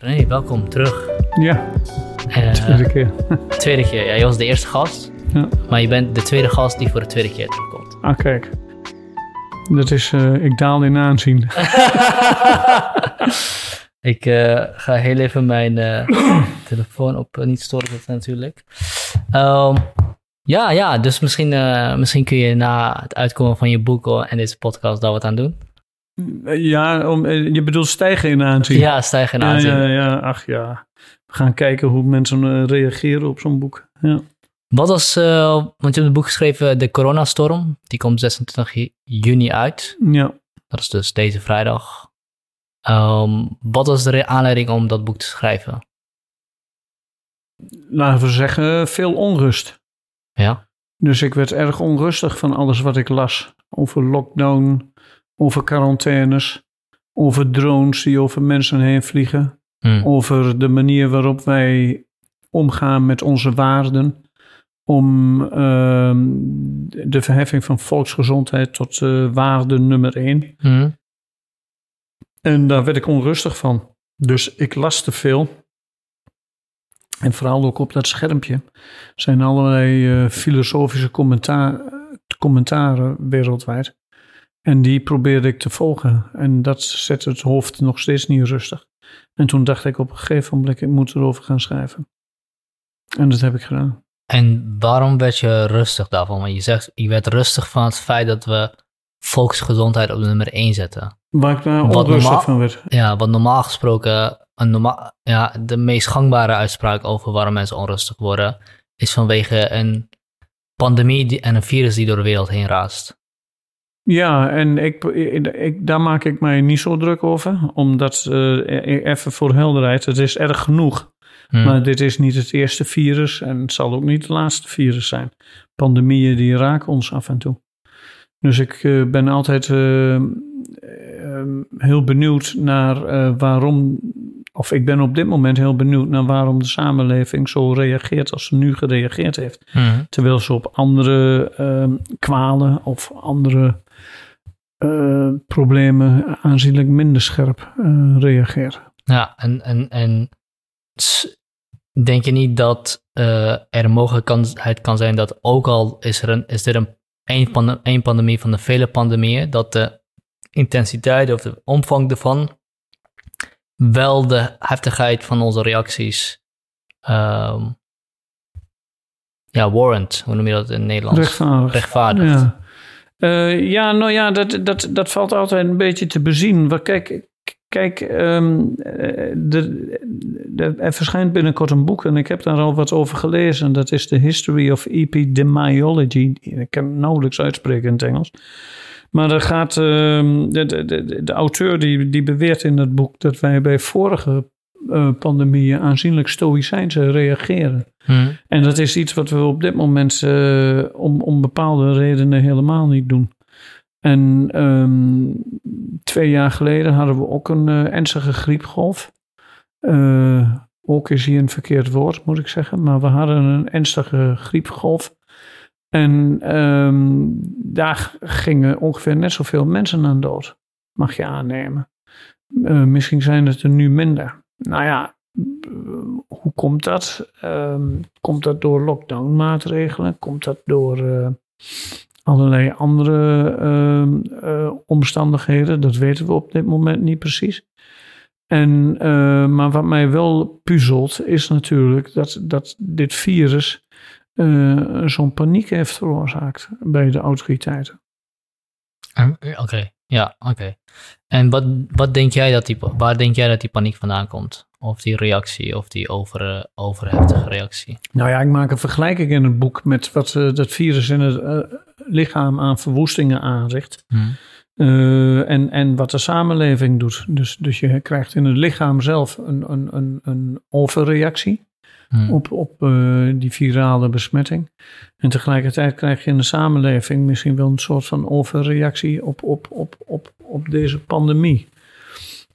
René, welkom terug. Ja, Eh, tweede keer. tweede keer. Ja, je was de eerste gast, Ja. maar je bent de tweede gast die voor de tweede keer terugkomt. Ah, kijk. Dat is, eh, ik daal in aanzien. Ik eh, ga heel even mijn telefoon op niet storen zetten natuurlijk. Ehm, ja, ja, dus misschien, misschien kun je na het uitkomen van je boek en deze podcast daar wat aan doen. Ja, om, eh, je bedoelt stijgen in aanzien. Ja, stijgen en ja, aanzien. ja, ja, ach ja. We gaan kijken hoe mensen eh, reageren op zo'n boek. Ja. Wat was, eh, want je hebt een boek geschreven, De Coronastorm. Die komt 26 ju- juni uit. ja. Dat is dus deze vrijdag. Ehm, wat was de aanleiding om dat boek te schrijven? Laten we zeggen, veel onrust. Ja. Dus ik werd erg onrustig van alles wat ik las. Over lockdown, over quarantaines, over drones die over mensen heen vliegen. Hm. over de manier waarop wij omgaan met onze waarden. Om ehm, de verheffing van volksgezondheid tot eh, waarde nummer één. Hm. En daar werd ik onrustig van. Dus ik las te veel. En vooral ook op dat schermpje zijn allerlei eh, filosofische commentaar, commentaren wereldwijd. En die probeerde ik te volgen. En dat zette het hoofd nog steeds niet rustig. En toen dacht ik op een gegeven moment, ik moet erover gaan schrijven. En dat heb ik gedaan. En waarom werd je rustig daarvan? Want je zegt, je werd rustig van het feit dat we volksgezondheid op nummer 1 zetten. Waar ik daar onrustig normaal- van werd. Ja, wat normaal gesproken, een normaal, ja, de meest gangbare uitspraak over waarom mensen onrustig worden, is vanwege een pandemie en een virus die door de wereld heen raast. Ja, en ik, ik, daar maak ik mij niet zo druk over. Omdat, eh, even voor helderheid, het is erg genoeg. Hm. Maar dit is niet het eerste virus en het zal ook niet het laatste virus zijn. Pandemieën die raken ons af en toe. Dus ik eh, ben altijd eh, eh, heel benieuwd naar waarom, of ik ben op dit moment heel benieuwd naar waarom de samenleving zo reageert als ze nu gereageerd heeft. Hm. Terwijl ze op andere ehm, kwalen of andere eh, problemen aanzienlijk minder scherp eh reageren. Ja, en, en, en denk je niet dat eh, er een mogelijkheid kan zijn dat ook al is, er een, is dit een één, pande- één pandemie van de vele pandemieën, dat de intensiteit of de omvang ervan wel de heftigheid van onze reacties ehm, ja, warrant, hoe noem je dat in het Nederlands? Rechtvaardig. Rechtvaardigt. Ja. Eh, ja, nou ja, dat, dat, dat valt altijd een beetje te bezien. Kijk, kijk ehm, eh, de, de, er verschijnt binnenkort een boek en ik heb daar al wat over gelezen. Dat is The History of Epidemiology. Ik kan het nauwelijks uitspreken in het Engels. Maar er gaat, ehm, de, de, de, de auteur die, die beweert in het boek dat wij bij vorige eh, pandemieën aanzienlijk stoïcijnse reageren. Hm. En dat is iets wat we op dit moment eh, om, om bepaalde redenen helemaal niet doen. En ehm, twee jaar geleden hadden we ook een eh, ernstige griepgolf. Eh, ook is hier een verkeerd woord, moet ik zeggen. Maar we hadden een ernstige griepgolf. En ehm, daar gingen ongeveer net zoveel mensen aan dood. Mag je aannemen. Misschien zijn het er nu minder. Nou ja, hoe komt dat? Ehm, komt dat door lockdown-maatregelen? Komt dat door eh, allerlei andere ehm, eh, omstandigheden? Dat weten we op dit moment niet precies. En, eh, maar wat mij wel puzzelt, is natuurlijk dat, dat dit virus zo'n paniek heeft veroorzaakt bij de autoriteiten. Eh, Oké, ja, oké. En wat, wat denk jij dat die, waar denk jij dat die paniek vandaan komt? Of die reactie, of die over, eh, overheftige reactie? Nou ja, ik maak een vergelijking in het boek met wat eh, dat virus in het eh, lichaam aan verwoestingen aanricht. Hm. Eh, en, en wat de samenleving doet. Dus, dus je krijgt in het lichaam zelf een, een, een, een overreactie Hm. op, op eh, die virale besmetting. En tegelijkertijd krijg je in de samenleving misschien wel een soort van overreactie op, op, op, op, op deze pandemie.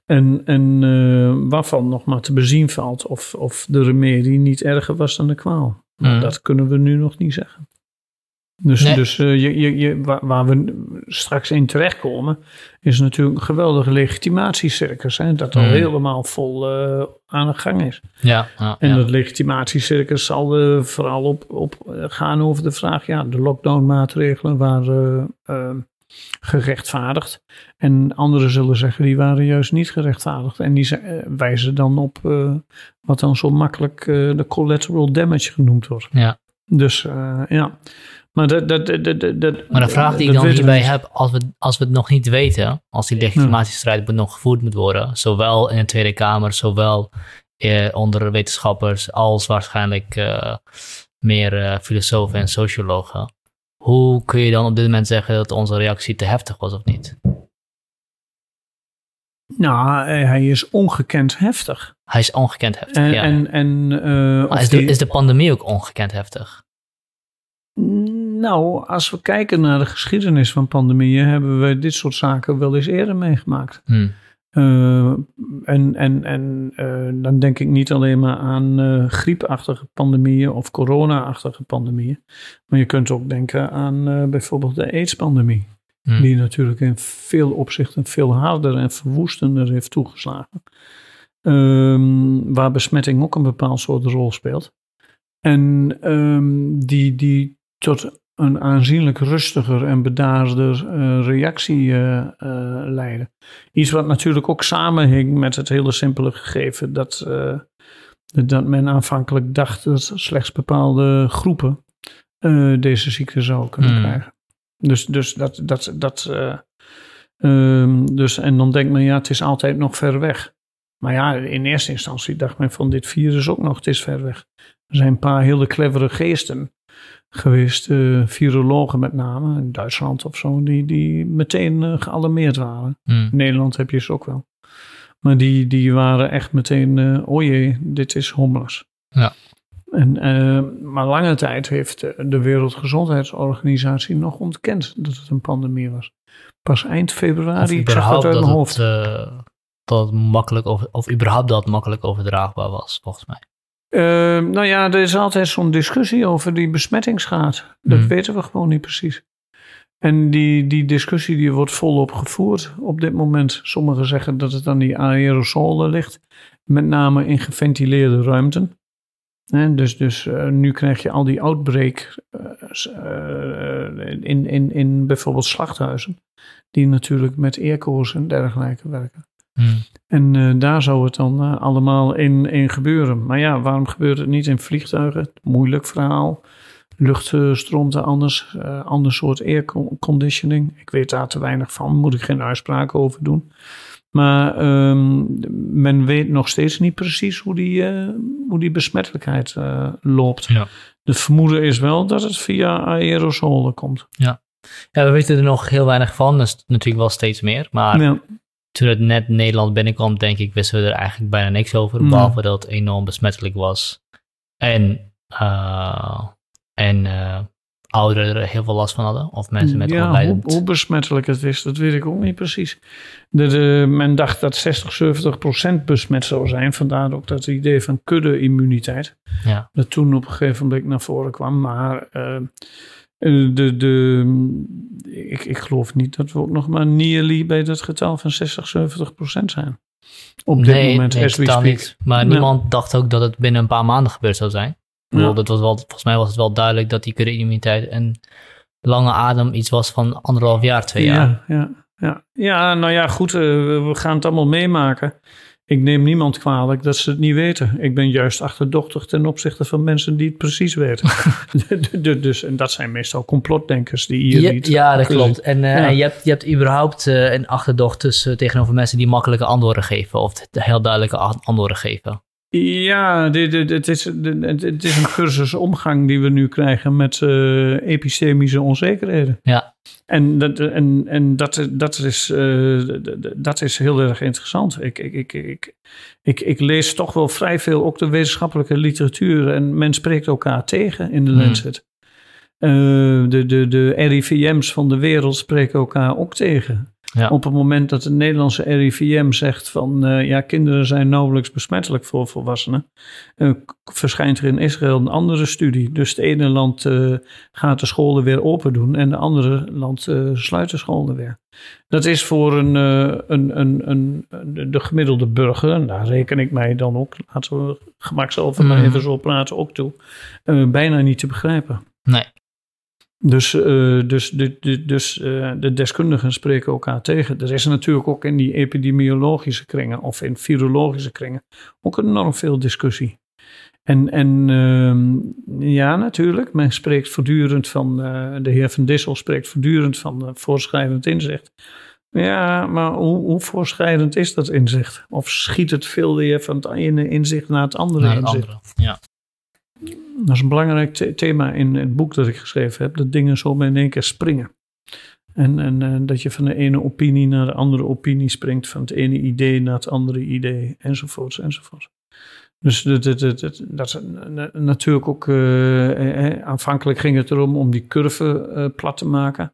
En, en eh, waarvan nog maar te bezien valt of, of de remedie niet erger was dan de kwaal. Maar Mhm. dat kunnen we nu nog niet zeggen. Dus, Nee. dus eh, je, je, je, waar, waar we straks in terechtkomen, is natuurlijk een geweldige legitimatiecircus. Hè, dat al Hmm. helemaal vol eh, aan de gang is. Ja, ja, En ja. dat legitimatiecircus zal eh, vooral op, op gaan over de vraag, ja, de lockdownmaatregelen waren eh, gerechtvaardigd. En anderen zullen zeggen, die waren juist niet gerechtvaardigd. En die ze- wijzen dan op wat dan zo makkelijk de collateral damage genoemd wordt. Ja. Dus ja. Maar, dat, dat, dat, dat, Maar de vraag die ik dan we hierbij heb, als we, als we het nog niet weten, als die legitimatiestrijd nog gevoerd moet worden, zowel in de Tweede Kamer, zowel eh, onder wetenschappers, als waarschijnlijk eh, meer eh, filosofen en sociologen. Hoe kun je dan op dit moment zeggen dat onze reactie te heftig was of niet? Nou, hij is ongekend heftig. Hij is ongekend heftig, En, ja. en, en, eh, is de, die- is de pandemie ook ongekend heftig? Nou, als we kijken naar de geschiedenis van pandemieën, hebben we dit soort zaken wel eens eerder meegemaakt. Hm. Eh, en en, en eh, dan denk ik niet alleen maar aan eh, griepachtige pandemieën of corona-achtige pandemieën. Maar je kunt ook denken aan bijvoorbeeld de AIDS-pandemie. Hm. Die natuurlijk in veel opzichten veel harder en verwoestender heeft toegeslagen. Ehm, waar besmetting ook een bepaald soort rol speelt. En ehm, die, die tot een aanzienlijk rustiger en bedaarder eh, reactie eh, leiden. Iets wat natuurlijk ook samenhing met het hele simpele gegeven dat, dat men aanvankelijk dacht dat slechts bepaalde groepen deze ziekte zouden kunnen Hmm. krijgen. Dus, dus dat, dat, dat eh, ehm, dus, en dan denkt men, ja, het is altijd nog ver weg. Maar ja, in eerste instantie dacht men van dit virus ook nog, het is ver weg. Er zijn een paar hele clevere geesten geweest, eh, virologen met name, in Duitsland of zo, die, die meteen eh, gealarmeerd waren. Hm. In Nederland heb je ze ook wel. Maar die, die waren echt meteen, eh oh jee, dit is homeless. Ja. En, maar lange tijd heeft de- Wereldgezondheidsorganisatie nog ontkend dat het een pandemie was. Pas eind februari, ik zeg dat uit dat mijn hoofd. het, dat het makkelijk over, of überhaupt dat makkelijk overdraagbaar was, volgens mij. Eh, nou ja, er is altijd zo'n discussie over die besmettingsgraad. Dat Hmm. weten we gewoon niet precies. En die, die discussie die wordt volop gevoerd op dit moment. Sommigen zeggen dat het aan die aerosolen ligt. Met name in geventileerde ruimten. Dus dus eh, nu krijg je al die outbreak eh, eh, in, in, in bijvoorbeeld slachthuizen. Die natuurlijk met airco's en dergelijke werken. Hm. En eh, daar zou het dan eh, allemaal in, in gebeuren. Maar ja, waarom gebeurt het niet in vliegtuigen? Moeilijk verhaal. Lucht eh, stroomt er anders. ander soort airconditioning. Ik weet daar te weinig van. Moet ik geen uitspraak over doen. Maar ehm, men weet nog steeds niet precies hoe die, hoe die besmettelijkheid loopt. Ja. De vermoeden is wel dat het via aerosolen komt. Ja, we weten er nog heel weinig van. Dus natuurlijk wel steeds meer. Maar Ja. Toen het net Nederland binnenkwam, denk ik, wisten we er eigenlijk bijna niks over. Behalve dat het enorm besmettelijk was. En, eh, en eh, ouderen er heel veel last van hadden. Of mensen met ja, hoe, besmettelijk het is, dat weet ik ook niet precies. De, de- men dacht dat 60, 70 procent besmet zou zijn. Vandaar ook dat idee van kudde-immuniteit. Ja. Dat toen op een gegeven moment naar voren kwam. Maar eh, de, de, ik, ik geloof niet dat we ook nog maar nearly bij dat getal van 60, 70 procent zijn. Op dit nee, moment, nee, as we totaal speak. niet. Maar Ja. niemand dacht ook dat het binnen een paar maanden gebeurd zou zijn. Ja. dat was wel, volgens mij was het wel duidelijk dat die kudde-immuniteit en lange adem iets was van anderhalf jaar, twee jaar. Ja, ja, ja. ja, nou ja, goed, eh, we gaan het allemaal meemaken. Ik neem niemand kwalijk dat ze het niet weten. Ik ben juist achterdochtig ten opzichte van mensen die het precies weten. Du- dus, en dat zijn meestal complotdenkers die hier niet... ja, dat klopt. En, eh, Ja. en je, hebt, je hebt überhaupt eh, een achterdocht tussen, tegenover mensen die makkelijke antwoorden geven. Of heel duidelijke antwoorden geven. Ja, dit, dit, het, is, dit- het is een cursus omgang die we nu krijgen met eh, epistemische onzekerheden. Ja. En dat, en, en dat, dat, is, eh, dat is heel erg interessant. Ik, ik, ik, ik, ik, ik lees toch wel vrij veel ook de wetenschappelijke literatuur en men spreekt elkaar tegen in de Hmm. Lancet. Eh, de, de, de RIVM's van de wereld spreken elkaar ook tegen. Ja. Op het moment dat de Nederlandse RIVM zegt van eh, ja, kinderen zijn nauwelijks besmettelijk voor volwassenen, eh, verschijnt er in Israël een andere studie. Dus het ene land eh, gaat de scholen weer open doen en het andere land sluit de scholen weer. Dat is voor een, een, een, een, de gemiddelde burger, en daar reken ik mij dan ook, laten we gemakshalve maar Mhm. even zo praten, ook toe, bijna niet te begrijpen. Nee. Dus, eh, dus, de, de, dus eh, de deskundigen spreken elkaar tegen. Er is natuurlijk ook in die epidemiologische kringen of in virologische kringen ook enorm veel discussie. En, en ehm, ja, natuurlijk, men spreekt voortdurend van, eh, de heer Van Dissel spreekt voortdurend van voorschrijdend inzicht. Ja, maar hoe, hoe voorschrijdend is dat inzicht? Of schiet het veel weer van het ene inzicht naar het andere Naar het inzicht? andere. Ja. Dat is een belangrijk the- thema in het boek dat ik geschreven heb. Dat dingen zo in één keer springen. En, en eh, dat je van de ene opinie naar de andere opinie springt. Van het ene idee naar het andere idee. Enzovoorts, enzovoorts. Dus dat, dat, dat, natuurlijk ook... eh, aanvankelijk ging het erom om die curve plat te maken.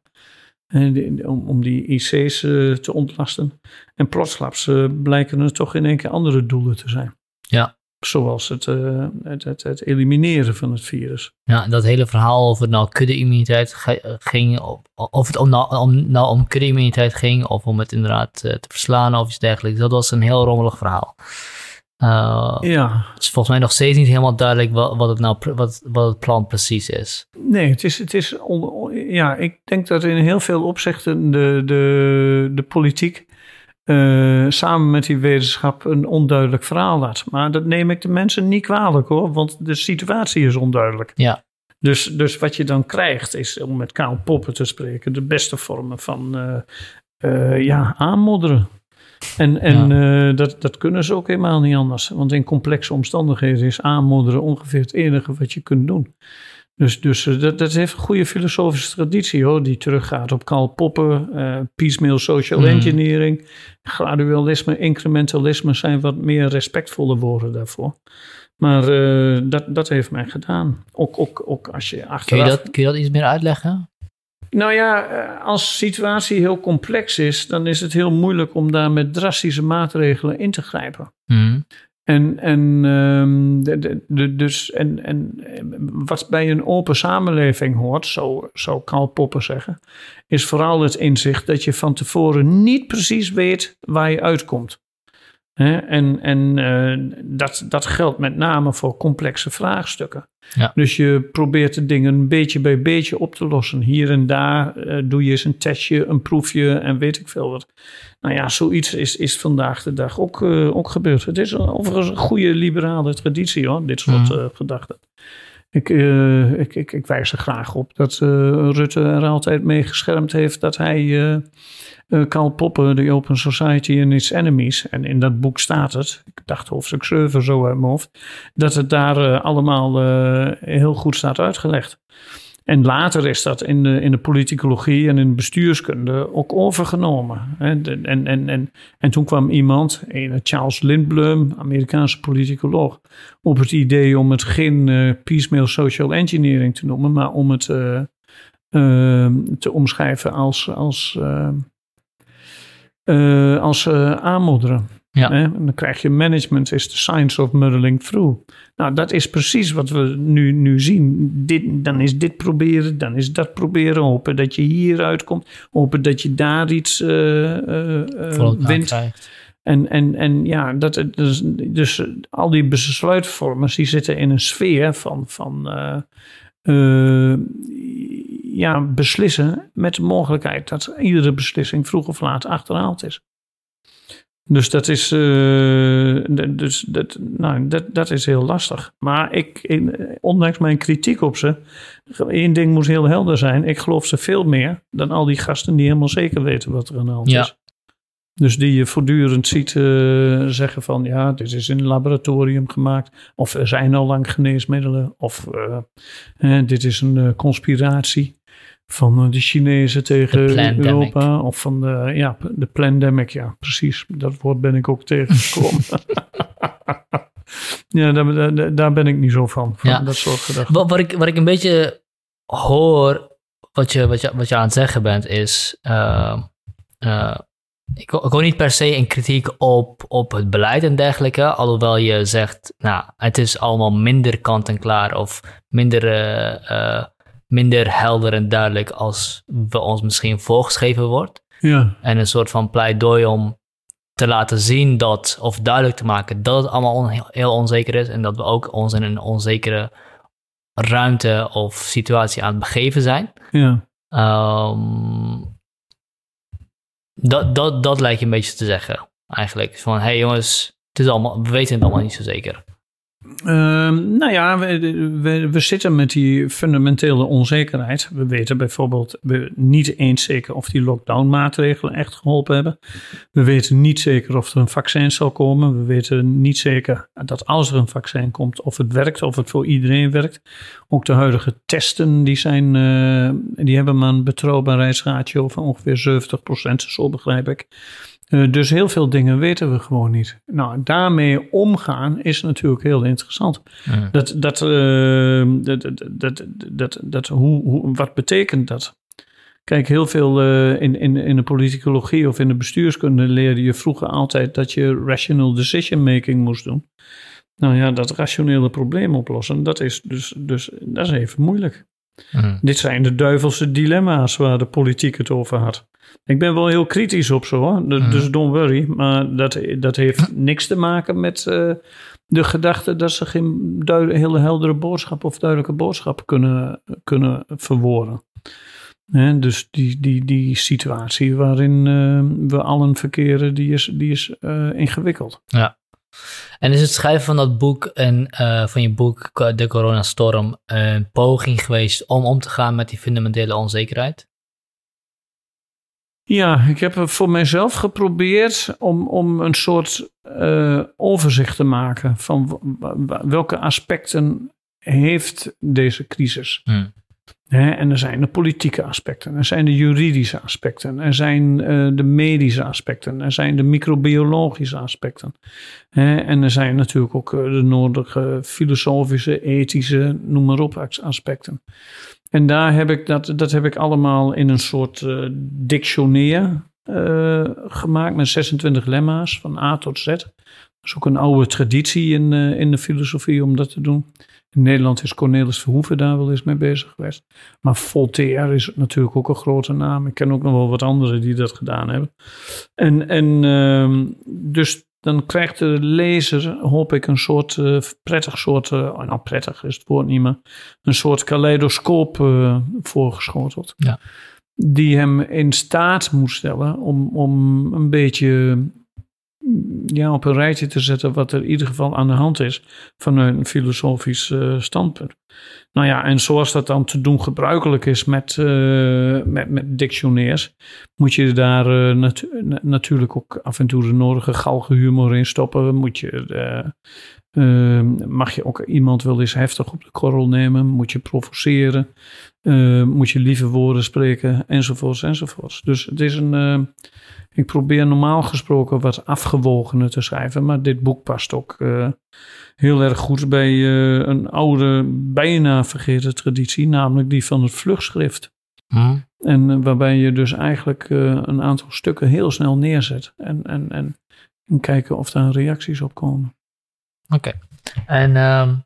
En om, om die IC's te ontlasten. En plotsklaps blijken er toch in één keer andere doelen te zijn. Ja. Zoals het, eh, het, het, het elimineren van het virus. Ja, dat hele verhaal over nou kudde-immuniteit ge- ging, of, of het om, nou, om, nou om kudde-immuniteit ging, of om het inderdaad eh, te verslaan of iets dergelijks, dat was een heel rommelig verhaal. Eh, Ja, Het is volgens mij nog steeds niet helemaal duidelijk wat, wat, het, nou, wat, wat het plan precies is. nee, het is, het is on- on- ja, ik denk dat in heel veel opzichten de, de, de politiek eh, samen met die wetenschap een onduidelijk verhaal laat. Maar dat neem ik de mensen niet kwalijk hoor, want de situatie is onduidelijk. Ja. Dus, dus wat je dan krijgt is, om met Karl Poppen te spreken, de beste vormen van eh, ja, aanmodderen. En, en dat, dat kunnen ze ook helemaal niet anders. Want in complexe omstandigheden is aanmodderen ongeveer het enige wat je kunt doen. Dus, dus eh, dat, dat heeft een goede filosofische traditie hoor, die teruggaat op Karl Popper, eh piecemeal social Mhm. engineering, gradualisme, incrementalisme zijn wat meer respectvolle woorden daarvoor. Maar eh, dat, dat heeft mij gedaan. Ook, ook, ook als je Kun achteraf... je, dat, kun je dat iets meer uitleggen? Nou ja, als de situatie heel complex is, dan is het heel moeilijk om daar met drastische maatregelen in te grijpen. Hm. En, en, ehm, de, de, dus, en, en wat bij een open samenleving hoort, zo zou Karl Popper zeggen, is vooral het inzicht dat je van tevoren niet precies weet waar je uitkomt. En, en eh, dat, dat geldt met name voor complexe vraagstukken. Ja. Dus je probeert de dingen beetje bij beetje op te lossen. Hier en daar eh, doe je eens een testje, een proefje en weet ik veel wat. Nou ja, zoiets is, is vandaag de dag ook, eh, ook gebeurd. Het is overigens een goede liberale traditie hoor, dit soort Mhm. gedachten. Ik, eh, ik, ik, ik wijs er graag op dat eh, Rutte er altijd mee geschermd heeft dat hij eh, Karl Popper, The Open Society and Its Enemies, en in dat boek staat het, ik dacht hoofdstuk 7 zo uit mijn hoofd, dat het daar allemaal heel goed staat uitgelegd. En later is dat in de, in de politicologie en in de bestuurskunde ook overgenomen. De- En, en, en, en toen kwam iemand, Charles Lindblom, Amerikaanse politicoloog, op het idee om het geen eh, piecemeal social engineering te noemen, maar om het eh, eh, te omschrijven als, als, eh, als aanmodderen. Ja. Hè? En dan krijg je management is the science of muddling through. Nou, dat is precies wat we nu, nu zien. Dit, dan is dit proberen, dan is dat proberen. Hopen dat je hieruit komt. Hopen dat je daar iets elkaar wint. krijgt. En, en, en ja, dat, dus, dus al die besluitvormers die zitten in een sfeer van, van ja, beslissen met de mogelijkheid dat iedere beslissing vroeg of laat achterhaald is. Dus dat is, eh, dus dat, nou, dat, dat is heel lastig. Maar ik, ondanks mijn kritiek op ze, één ding moet heel helder zijn. Ik geloof ze veel meer dan al die gasten die helemaal zeker weten wat er aan de hand Ja. is. Dus die je voortdurend ziet eh, zeggen van ja, dit is in een laboratorium gemaakt. Of er zijn al lang geneesmiddelen. Of eh, dit is een conspiratie van eh, de Chinezen tegen. Europa. Of van de, ja, de pandemic. Ja, precies. Dat woord ben ik ook tegengekomen. ja, daar, daar, daar ben ik niet zo van. Van Ja. dat soort gedachten. Wat, wat, ik, wat ik een beetje hoor, wat je, wat, je, wat je aan het zeggen bent, is. eh, eh, ik, ik wil niet per se een kritiek op, op het beleid en dergelijke, alhoewel je zegt, nou, het is allemaal minder kant-en-klaar of minder, eh, minder helder en duidelijk als we ons misschien voorgeschreven wordt. Ja. En een soort van pleidooi om te laten zien dat, of duidelijk te maken dat het allemaal on- heel onzeker is en dat we ook ons in een onzekere ruimte of situatie aan het begeven zijn. Ja. Ehm, dat, dat, dat lijkt je een beetje te zeggen, eigenlijk. Van, hé hey jongens, het is allemaal, we weten het allemaal niet zo zeker. Ehm, nou ja, we, we, zitten met die fundamentele onzekerheid. We weten bijvoorbeeld we niet eens zeker of die lockdown-maatregelen echt geholpen hebben. We weten niet zeker of er een vaccin zal komen. We weten niet zeker dat als er een vaccin komt, of het werkt, of het voor iedereen werkt. Ook de huidige testen, die, zijn, eh, die hebben maar een betrouwbaarheidsratio van ongeveer 70%, zo begrijp ik. Uh, dus heel veel dingen weten we gewoon niet. Nou, daarmee omgaan is natuurlijk heel interessant. Mm. Dat, dat, uh, dat, dat, dat, dat, dat, hoe, hoe, wat betekent dat? Kijk, heel veel uh, in, in, in de politicologie of in de bestuurskunde leerde je vroeger altijd dat je rational decision making moest doen. Nou ja, dat rationele probleem oplossen, dat is dus, dus dat is even moeilijk. Mm. Dit zijn de duivelse dilemma's waar de politiek het over had. Ik ben wel heel kritisch op zo, hoor. Dus, Mhm. dus don't worry. Maar dat, dat heeft niks te maken met uh, de gedachte dat ze geen hele heldere boodschap of duidelijke boodschap kunnen, kunnen verwoorden. Dus die, die, die situatie waarin uh, we allen verkeren, die is, die is uh, ingewikkeld. Ja. En is het schrijven van dat boek en uh, van je boek De Coronastorm een poging geweest om om te gaan met die fundamentele onzekerheid? Ja, ik heb voor mijzelf geprobeerd om, om een soort uh, overzicht te maken van welke aspecten heeft deze crisis. Hmm. He, en er zijn de politieke aspecten, er zijn de juridische aspecten, er zijn uh, de medische aspecten, er zijn de microbiologische aspecten. He, en er zijn natuurlijk ook uh, de nodige filosofische, ethische, noem maar op aspecten. En daar heb ik dat, dat heb ik allemaal in een soort uh, dictionair uh, gemaakt met 26 lemma's van A tot Z. Dat is ook een oude traditie in, uh, in de filosofie om dat te doen. In Nederland is Cornelis Verhoeven daar wel eens mee bezig geweest. Maar Voltaire is natuurlijk ook een grote naam. Ik ken ook nog wel wat anderen die dat gedaan hebben. En, en uh, dus dan krijgt de lezer, hoop ik, een soort uh, prettig soort, uh, oh, nou prettig is het woord niet meer, een soort kaleidoscoop uh, voorgeschoteld. Ja. Die hem in staat moet stellen om, om een beetje ja, op een rijtje te zetten wat er in ieder geval aan de hand is vanuit een filosofisch uh, standpunt. Nou ja, en zoals dat dan te doen gebruikelijk is met, uh, met, dictionairs, moet je daar natu natuurlijk ook af en toe de nodige galgenhumor in stoppen. Moet je, mag je ook iemand wel eens heftig op de korrel nemen? Moet je provoceren? moet je lieve woorden spreken? Enzovoorts, enzovoorts. Dus het is een ik probeer normaal gesproken wat afgewogener te schrijven, maar dit boek past ook uh, heel erg goed bij uh, een oude, bijna vergeten traditie, namelijk die van het vlugschrift. Hmm. En uh, waarbij je dus eigenlijk een aantal stukken heel snel neerzet en, en, en, en kijken of daar reacties op komen. Oké. Okay. En um,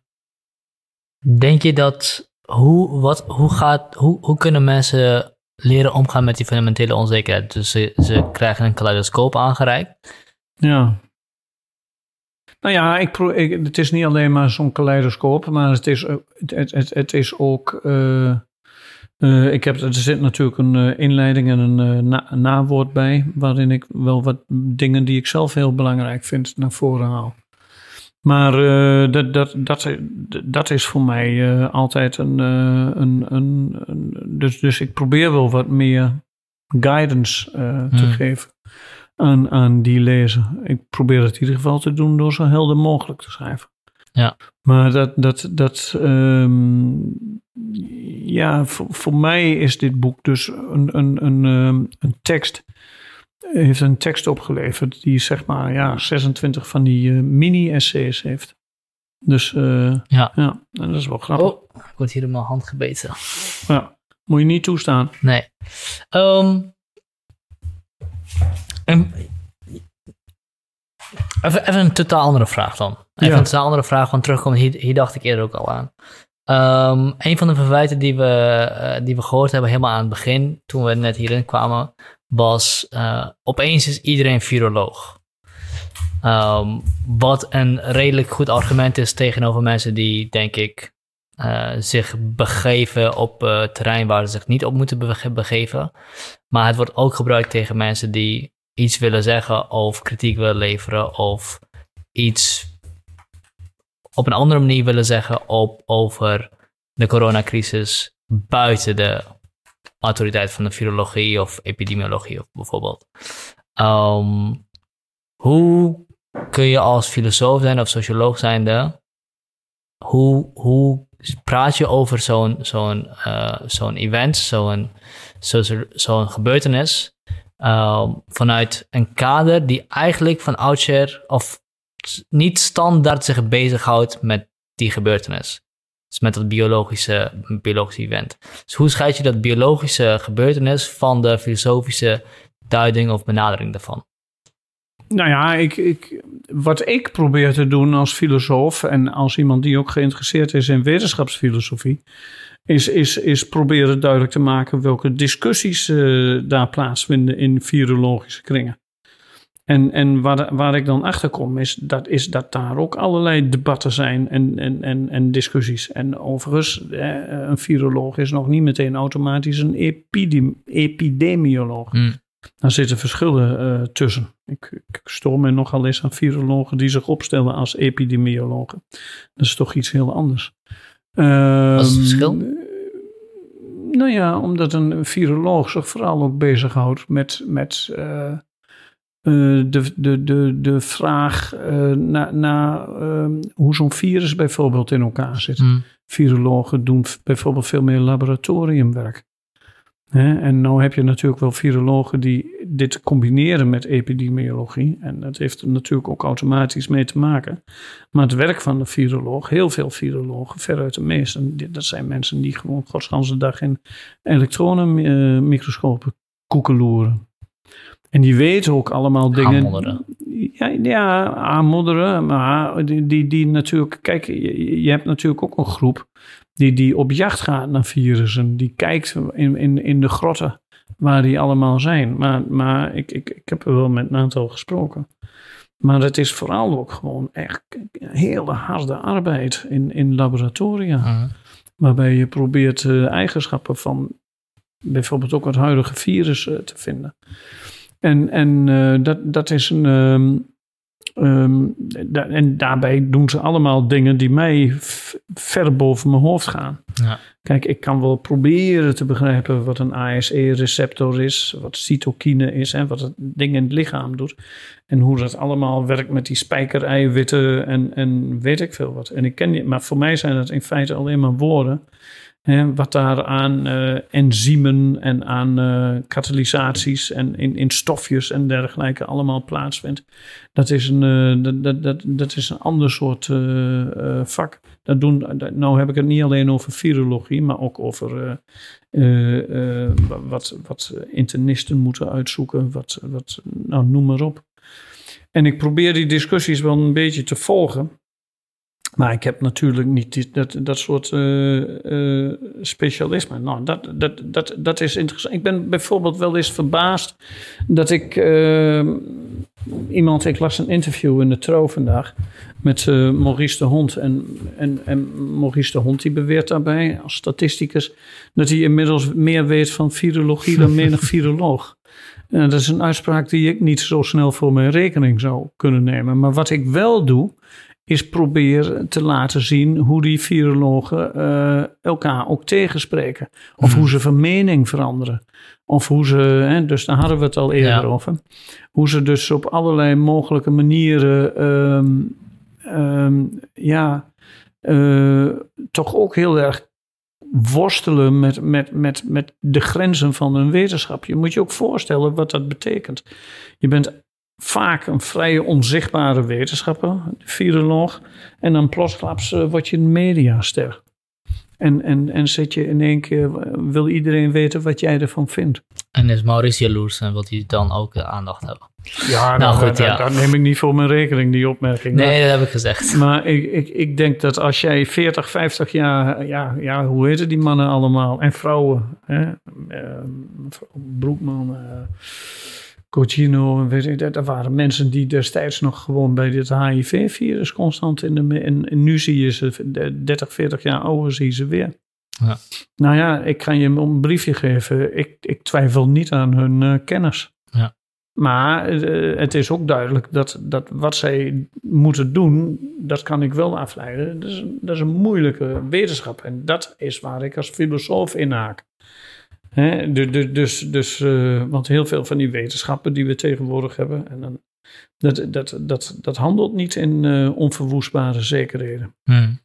denk je dat, hoe, wat, hoe, gaat, hoe, hoe kunnen mensen leren omgaan met die fundamentele onzekerheid. Dus ze, ze krijgen een kaleidoscoop aangereikt. Ja. Nou ja, ik, het is niet alleen maar zo'n kaleidoscoop, maar het is, het, het, het is ook. Uh, uh, ik heb, er zit natuurlijk een inleiding en een, na, nawoord bij, waarin ik wel wat dingen die ik zelf heel belangrijk vind naar voren haal. Maar uh, dat, dat, dat, dat is voor mij uh, altijd een. Uh, een, een, een, dus, dus ik probeer wel wat meer guidance te Hmm. geven aan, aan die lezer. Ik probeer het in ieder geval te doen door zo helder mogelijk te schrijven. Ja. Maar dat. dat, dat um, ja, voor, voor mij is dit boek dus een, een, een, um, een tekst heeft een tekst opgeleverd die zeg maar ja, 26 van die uh, mini-essays heeft. Dus uh, ja. ja, en dat is wel grappig. Oh, ik word hier in mijn hand gebeten. Ja, moet je niet toestaan. Nee. Um, en Even, even een totaal andere vraag dan. Even Ja. een totaal andere vraag, want terugkomen, hier, hier dacht ik eerder ook al aan. Ehm, een van de verwijten die we, eh, die we gehoord hebben helemaal aan het begin, toen we net hierin kwamen, was eh, opeens is iedereen viroloog. Ehm, wat een redelijk goed argument is tegenover mensen die, denk ik, eh, zich begeven op eh, terrein waar ze zich niet op moeten bege- begeven. Maar het wordt ook gebruikt tegen mensen die iets willen zeggen of kritiek willen leveren of iets op een andere manier willen zeggen op, over de coronacrisis buiten de autoriteit van de virologie of epidemiologie of bijvoorbeeld. Ehm, hoe kun je als filosoof zijn of socioloog zijnde, hoe, hoe praat je over zo'n zo'n eh, zo'n event, zo'n zo'n gebeurtenis, ehm, vanuit een kader die eigenlijk van oudsher of niet standaard zich bezighoudt met die gebeurtenis. Dus met dat biologische, biologische event. Dus hoe scheid je dat biologische gebeurtenis van de filosofische duiding of benadering daarvan? Nou ja, ik, ik, wat ik probeer te doen als filosoof en als iemand die ook geïnteresseerd is in wetenschapsfilosofie, is, is, is proberen duidelijk te maken welke discussies eh, daar plaatsvinden in virologische kringen. En, en waar, waar ik dan achter kom, is dat, is dat daar ook allerlei debatten zijn en, en, en, en discussies. En overigens, een viroloog is nog niet meteen automatisch een epidem, epidemioloog. Hm. Daar zitten verschillen eh, tussen. Ik, ik stoor me nogal eens aan virologen die zich opstellen als epidemiologen. Dat is toch iets heel anders. Wat is het Ehm, verschil? Nou ja, omdat een viroloog zich vooral ook bezighoudt met, met eh, eh, de, de, de, de vraag eh, naar na, ehm, hoe zo'n virus bijvoorbeeld in elkaar zit. Hm. Virologen doen bijvoorbeeld veel meer laboratoriumwerk. Hè, en nou heb je natuurlijk wel virologen die dit combineren met epidemiologie. En dat heeft er natuurlijk ook automatisch mee te maken. Maar het werk van de viroloog, heel veel virologen, veruit de meesten, dit- dat zijn mensen die gewoon godsganse dag in elektronenmicroscopen koekeloeren. En die weten ook allemaal dingen. Aanmodderen. Ja, ja, aanmodderen. Maar die, die, die natuurlijk. Kijk, je, je hebt natuurlijk ook een groep die, die op jacht gaat naar virussen. Die kijkt in, in, in de grotten waar die allemaal zijn. Maar, maar ik, ik, ik heb er wel met een aantal gesproken. Maar het is vooral ook gewoon echt hele harde arbeid in, in laboratoria. Hm. Waarbij je probeert eh, eigenschappen van bijvoorbeeld ook het huidige virus eh, te vinden. En, en eh, dat, dat is een. ehm, ehm, da- en daarbij doen ze allemaal dingen die mij ver boven mijn hoofd gaan. Ja. Kijk, ik kan wel proberen te begrijpen wat een ASE-receptor is, wat cytokine is en wat het ding in het lichaam doet. En hoe dat allemaal werkt met die spijkereiwitten en, en weet ik veel wat. En ik ken die, maar voor mij zijn dat in feite alleen maar woorden. Wat daar aan eh, enzymen en aan eh, katalysaties en in, in stofjes en dergelijke allemaal plaatsvindt. Dat is een, eh, dat, dat, dat, is een ander soort vak. Dat doen, nou heb ik het niet alleen over virologie, maar ook over wat, wat internisten moeten uitzoeken. Wat, wat, nou, noem maar op. En ik probeer die discussies wel een beetje te volgen. Maar ik heb natuurlijk niet die, dat, dat soort eh, eh, specialisme. Nou, dat, dat, dat, dat is interessant. Ik ben bijvoorbeeld wel eens verbaasd dat ik eh, iemand, ik las een interview in de Tro vandaag met Maurice de Hond. En, en, en Maurice de Hond die beweert daarbij als statisticus dat hij inmiddels meer weet van virologie dan menig viroloog. En dat is een uitspraak die ik niet zo snel voor mijn rekening zou kunnen nemen. Maar wat ik wel doe, is proberen te laten zien hoe die virologen eh, elkaar ook tegenspreken. Of Hmm. hoe ze van mening veranderen. Of hoe ze, hè, dus daar hadden we het al eerder Ja. over. Hoe ze dus op allerlei mogelijke manieren, ehm, ehm, ja, eh, toch ook heel erg worstelen met, met, met, met de grenzen van hun wetenschap. Je moet je ook voorstellen wat dat betekent. Je bent vaak een vrij onzichtbare wetenschapper, de viroloog. En dan plotsklaps eh, word je een mediaster. En, en, en zit je in één keer, wil iedereen weten wat jij ervan vindt. En is Maurice jaloers en wil hij dan ook aandacht hebben? Ja, nou, goed, dat, ja. dat, neem ik niet voor mijn rekening, die opmerking. Nee, dat heb ik gezegd. Maar ik, ik, ik denk dat als jij 40, 50 jaar, ja, ja hoe heten die mannen allemaal? En vrouwen, hè? Uh, Broekman, uh, Cocino, weet ik, dat waren mensen die destijds nog gewoon bij dit HIV-virus constant in de. En, en, nu zie je ze 30, 40 jaar ouder, zie je ze weer. Ja. Nou ja, ik kan je een briefje geven. Ik, ik twijfel niet aan hun uh, kennis. Ja. Maar uh, het is ook duidelijk dat, dat wat zij moeten doen, dat kan ik wel afleiden. Dat is, dat is een moeilijke wetenschap. En dat is waar ik als filosoof in haak. Hè? Dus, dus, dus uh, want heel veel van die wetenschappen die we tegenwoordig hebben, en dan, dat, dat, dat, dat handelt niet in uh, onverwoestbare zekerheden. Hmm.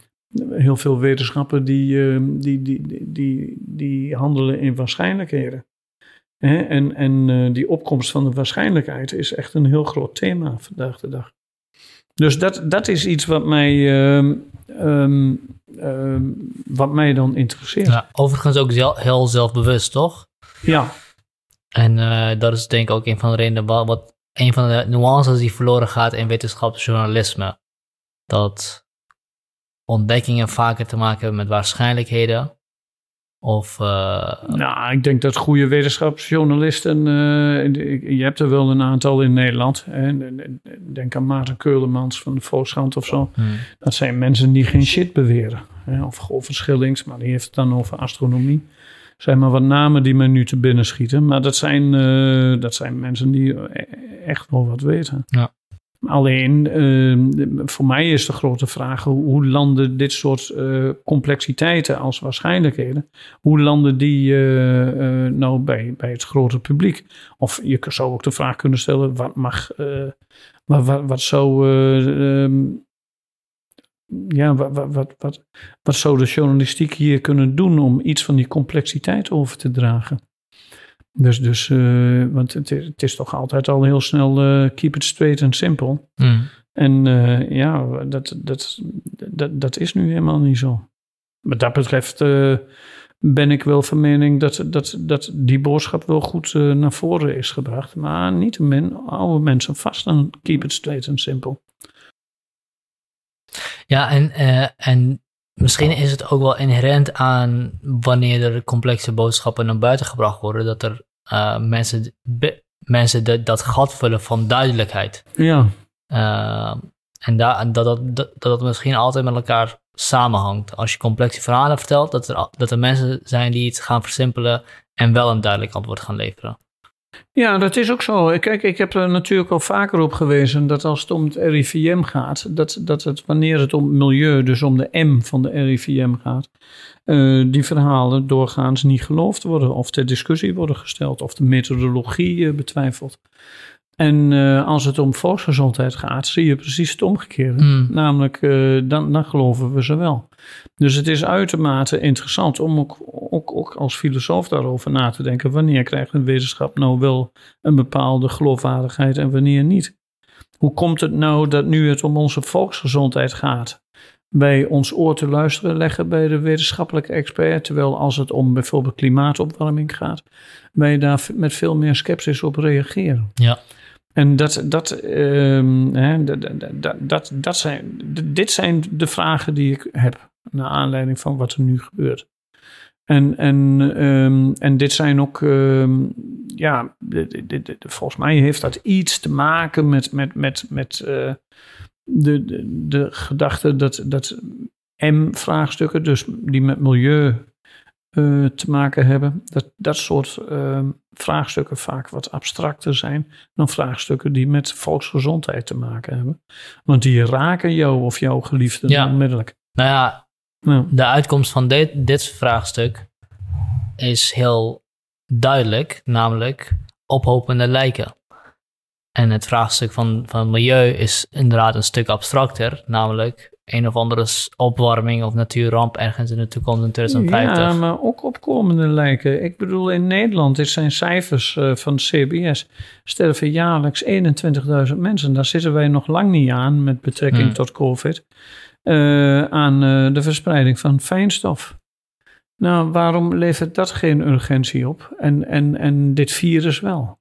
Heel veel wetenschappen die, die, die, die, die, die handelen in waarschijnlijkheden. Hè? En, en die opkomst van de waarschijnlijkheid is echt een heel groot thema vandaag de dag. Dus dat, dat is iets wat mij, uh, um, um, wat mij dan interesseert. Ja, overigens ook zel, heel zelfbewust, toch? Ja. En uh, dat is denk ik ook een van de redenen wat, wat een van de nuances die verloren gaat in wetenschapsjournalisme. Dat ontdekkingen vaker te maken hebben met waarschijnlijkheden of, uh, nou, ik denk dat goede wetenschapsjournalisten, uh, je hebt er wel een aantal in Nederland. Hè, denk aan Maarten Keulemans van de Volkskrant of zo. Hmm. Dat zijn mensen die geen shit beweren. Hè, of Golven Schillings, maar die heeft het dan over astronomie. zijn maar wat namen die me nu te binnen schieten. Maar dat zijn, uh, dat zijn mensen die echt wel wat weten. Ja. Alleen, uh, voor mij is de grote vraag: hoe landen dit soort uh, complexiteiten als waarschijnlijkheden, hoe landen die uh, nou bij, bij het grote publiek? Of je zou ook de vraag kunnen stellen: wat mag, wat, wat, zou. Um, ja, wat, wat, wat, wat, wat zou de journalistiek hier kunnen doen om iets van die complexiteit over te dragen? Dus, dus uh, want het is, het is, toch altijd al heel snel uh, keep it straight and simple. Mm. En uh, ja, dat, dat, dat, dat is nu helemaal niet zo. Wat dat betreft ben ik wel van mening dat, dat, dat die boodschap wel goed naar voren is gebracht. Maar niet min oude mensen vast aan keep it straight and simple. Ja, en, en Misschien is het ook wel inherent aan wanneer er complexe boodschappen naar buiten gebracht worden, dat er uh, mensen, mensen de, dat gat vullen van duidelijkheid. Ja. Uh, en dat, dat, dat, dat misschien altijd met elkaar samenhangt. Als je complexe verhalen vertelt, dat er, dat er mensen zijn die het gaan versimpelen en wel een duidelijk antwoord gaan leveren. Ja, dat is ook zo. Kijk, ik heb er natuurlijk al vaker op gewezen dat als het om het RIVM gaat, dat, dat het wanneer het om milieu, dus om de M van de RIVM gaat, uh, die verhalen doorgaans niet geloofd worden of ter discussie worden gesteld of de methodologie uh, betwijfeld. En uh, als het om volksgezondheid gaat, zie je precies het omgekeerde. Mm. Namelijk, dan, dan geloven we ze wel. Dus het is uitermate interessant om ook, ook, ook als filosoof daarover na te denken. Wanneer krijgt een wetenschap nou wel een bepaalde geloofwaardigheid en wanneer niet? Hoe komt het nou dat nu het om onze volksgezondheid gaat, bij ons oor te luisteren leggen bij de wetenschappelijke expert, terwijl als het om bijvoorbeeld klimaatopwarming gaat, wij daar met veel meer sceptisch op reageren? Ja. En dat, dat, um, hè, dat, dat, dat, dat zijn, dit zijn de vragen die ik heb naar aanleiding van wat er nu gebeurt. En, en, um, en dit zijn ook, um, ja, dit, dit, volgens mij heeft dat iets te maken met, met, met, met uh, de, de, de gedachte dat, dat M-vraagstukken, dus die met milieu uh, te maken hebben, dat dat soort uh, vraagstukken vaak wat abstracter zijn dan vraagstukken die met volksgezondheid te maken hebben. Want die raken jou of jouw geliefden ja. onmiddellijk. Nou ja, ja, de uitkomst van dit, dit vraagstuk is heel duidelijk, namelijk ophopende lijken. En het vraagstuk van, van milieu is inderdaad een stuk abstracter, namelijk een of andere opwarming of natuurramp ergens in de toekomst in 2050. Ja, maar ook opkomende lijken. Ik bedoel, in Nederland, dit zijn cijfers uh, van CBS, sterven jaarlijks 21.000 mensen. Daar zitten wij nog lang niet aan met betrekking hmm. tot COVID. Uh, aan uh, de verspreiding van fijnstof. Nou, waarom levert dat geen urgentie op en, en, en dit virus wel?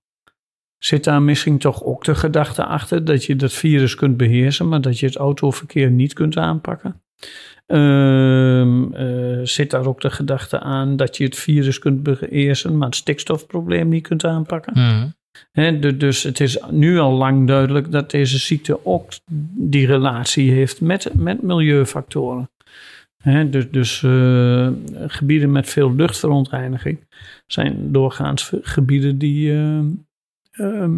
Zit daar misschien toch ook de gedachte achter dat je dat virus kunt beheersen, maar dat je het autoverkeer niet kunt aanpakken? Ehm, eh, zit daar ook de gedachte aan dat je het virus kunt beheersen, maar het stikstofprobleem niet kunt aanpakken? Dus het is nu al lang duidelijk dat deze ziekte ook die relatie heeft met, met milieufactoren. dus dus eh, gebieden met veel luchtverontreiniging zijn doorgaans gebieden die, eh, ehm,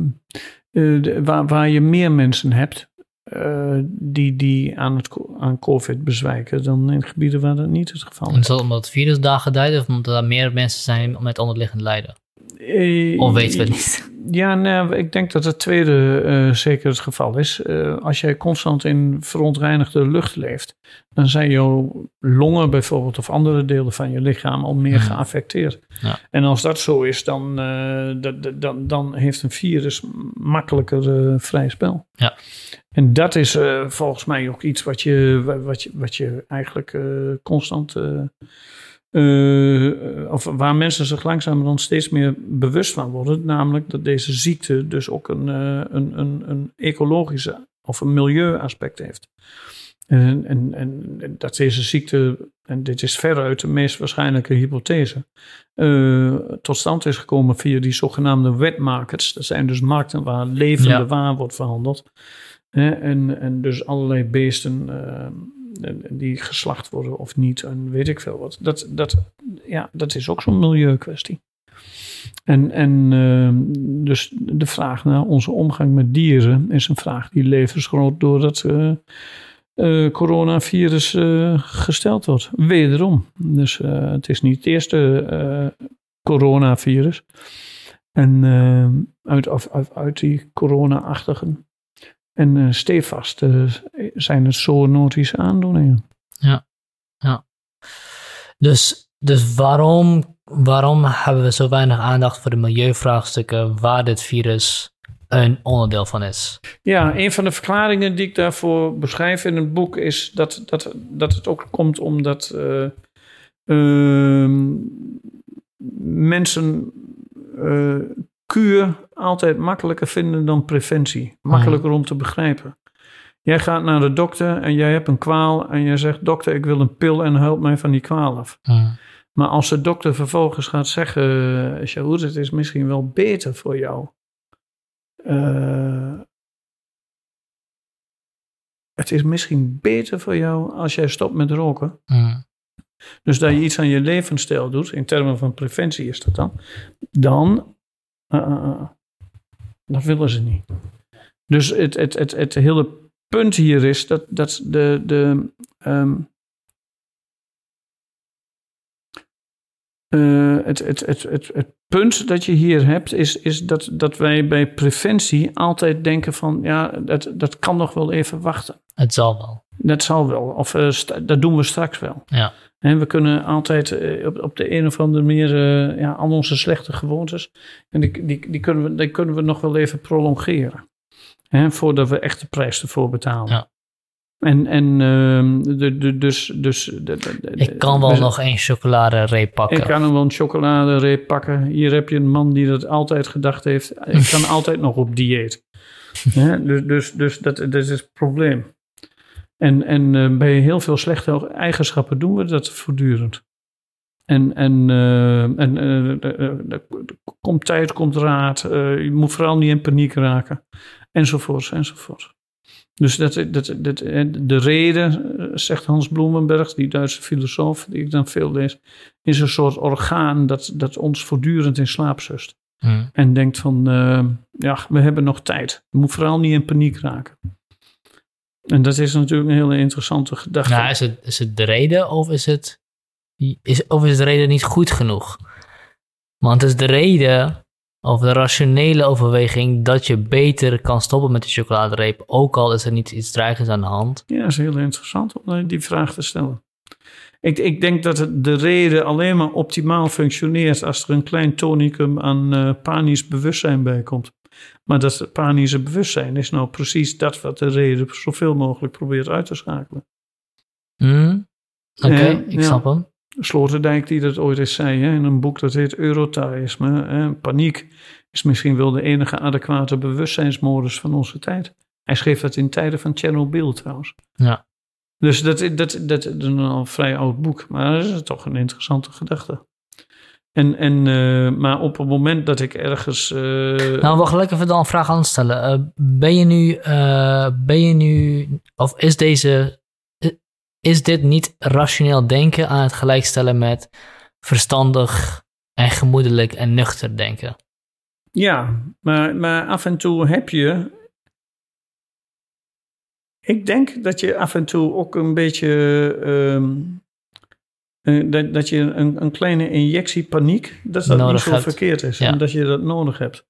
waar, waar je meer mensen hebt uh, die, die aan, het, aan COVID bezwijken dan in gebieden waar dat niet het geval is. En is dat omdat het virus daar gedijt of omdat er meer mensen zijn met onderliggend lijden? Uh, of weten we het niet? Ja, nou, ik denk dat het tweede uh, zeker het geval is. Uh, als jij constant in verontreinigde lucht leeft, dan zijn jouw longen bijvoorbeeld of andere delen van je lichaam al meer geaffecteerd. Ja. En als dat zo is, dan, uh, dan, dan heeft een virus makkelijker vrij spel. Ja. En dat is volgens mij ook iets wat je, wat je, wat je eigenlijk constant uh, of waar mensen zich langzamerhand steeds meer bewust van worden, namelijk dat deze ziekte dus ook een, uh, een, een, een ecologische of een milieuaspect heeft. En, en, en dat deze ziekte, en dit is veruit de meest waarschijnlijke hypothese, uh, tot stand is gekomen via die zogenaamde wet markets. Dat zijn dus markten waar levende ja. waar wordt verhandeld. En, en dus allerlei beesten die geslacht worden of niet en weet ik veel wat. Dat, dat, ja, dat is ook zo'n milieukwestie. En, en uh, dus de vraag naar onze omgang met dieren is een vraag die levensgroot door dat uh, uh, coronavirus gesteld wordt. Wederom. Dus het is niet het eerste coronavirus. En uit, uit, uit die corona-achtigen en uh, stevast uh, zijn het zoonotische aandoeningen. Ja, ja. Dus, dus waarom, waarom hebben we zo weinig aandacht voor de milieuvraagstukken waar dit virus een onderdeel van is? Ja, een van de verklaringen die ik daarvoor beschrijf in het boek is dat, dat, dat het ook komt omdat uh, mensen kuur altijd makkelijker vinden dan preventie. Makkelijker om te begrijpen. Jij gaat naar de dokter en jij hebt een kwaal en jij zegt: Dokter, ik wil een pil en help mij van die kwaal af. Maar als de dokter vervolgens gaat zeggen: Shahoed, het is misschien wel beter voor jou. Uh, het is misschien beter voor jou als jij stopt met roken. Dus dat je iets aan je levensstijl doet, in termen van preventie is dat dan, dan Uh, uh, dat willen ze niet. Dus het, het, het, het hele punt hier is dat, dat de. de um, uh, het, het, het, het, het punt dat je hier hebt, is, is dat, dat wij bij preventie altijd denken van ja, dat, dat kan nog wel even wachten. Het zal wel. Dat zal wel. Of uh, dat doen we straks wel. Ja. En we kunnen altijd uh, op, op de een of andere manier uh, ja, al onze slechte gewoontes, en die, die, die, kunnen we, die kunnen we nog wel even prolongeren. Hè, voordat we echt de prijs ervoor betalen. Ja. En, en uh, de, de, dus. dus de, de, ik kan wel dus, nog een chocoladereep pakken. Ik kan wel een chocoladereep pakken. Hier heb je een man die dat altijd gedacht heeft. Ik kan altijd nog op dieet. Dus, dus, dus dat, dat is het probleem. En, en uh, bij heel veel slechte eigenschappen doen we dat voortdurend. En, en, uh, en uh, komt tijd, komt raad. je moet vooral niet in paniek raken. Enzovoorts, enzovoorts. Dus dat, dat, dat, de reden, zegt Hans Bloemenberg, die Duitse filosoof die ik dan veel lees, is een soort orgaan dat, dat ons voortdurend in slaap zust. Hmm. En denkt van, ja, we hebben nog tijd. Je moet vooral niet in paniek raken. En dat is natuurlijk een hele interessante gedachte. Nou, is het, is het de reden of is het, is, of is de reden niet goed genoeg? Want het is de reden of de rationele overweging dat je beter kan stoppen met de chocoladereep, ook al is er niet iets dreigends aan de hand. Ja, dat is heel interessant om die vraag te stellen. Ik, ik denk dat het de reden alleen maar optimaal functioneert als er een klein tonicum aan uh, panisch bewustzijn bij komt. Maar dat panische bewustzijn is nou precies dat wat de reden zoveel mogelijk probeert uit te schakelen. Mm, Oké, okay, ik ja. snap hem. Sloterdijk die dat ooit eens zei hè, in een boek dat heet Eurotaïsme. Hè. Paniek is misschien wel de enige adequate bewustzijnsmodus van onze tijd. Hij schreef dat in tijden van Chernobyl trouwens. Ja. Dus dat, dat, dat, dat is een al vrij oud boek, maar dat is toch een interessante gedachte. En, en, uh, maar op het moment dat ik ergens. Uh... Nou, wacht, lekker even dan een vraag aan stellen. Uh, ben je nu, ben je nu, of is deze, is dit niet rationeel denken aan het gelijkstellen met verstandig en gemoedelijk en nuchter denken? Ja, maar, maar af en toe heb je. Ik denk dat je af en toe ook een beetje. Um, dat, dat je een, een kleine injectie paniek, dat dat niet zo verkeerd is. En dat je dat nodig hebt.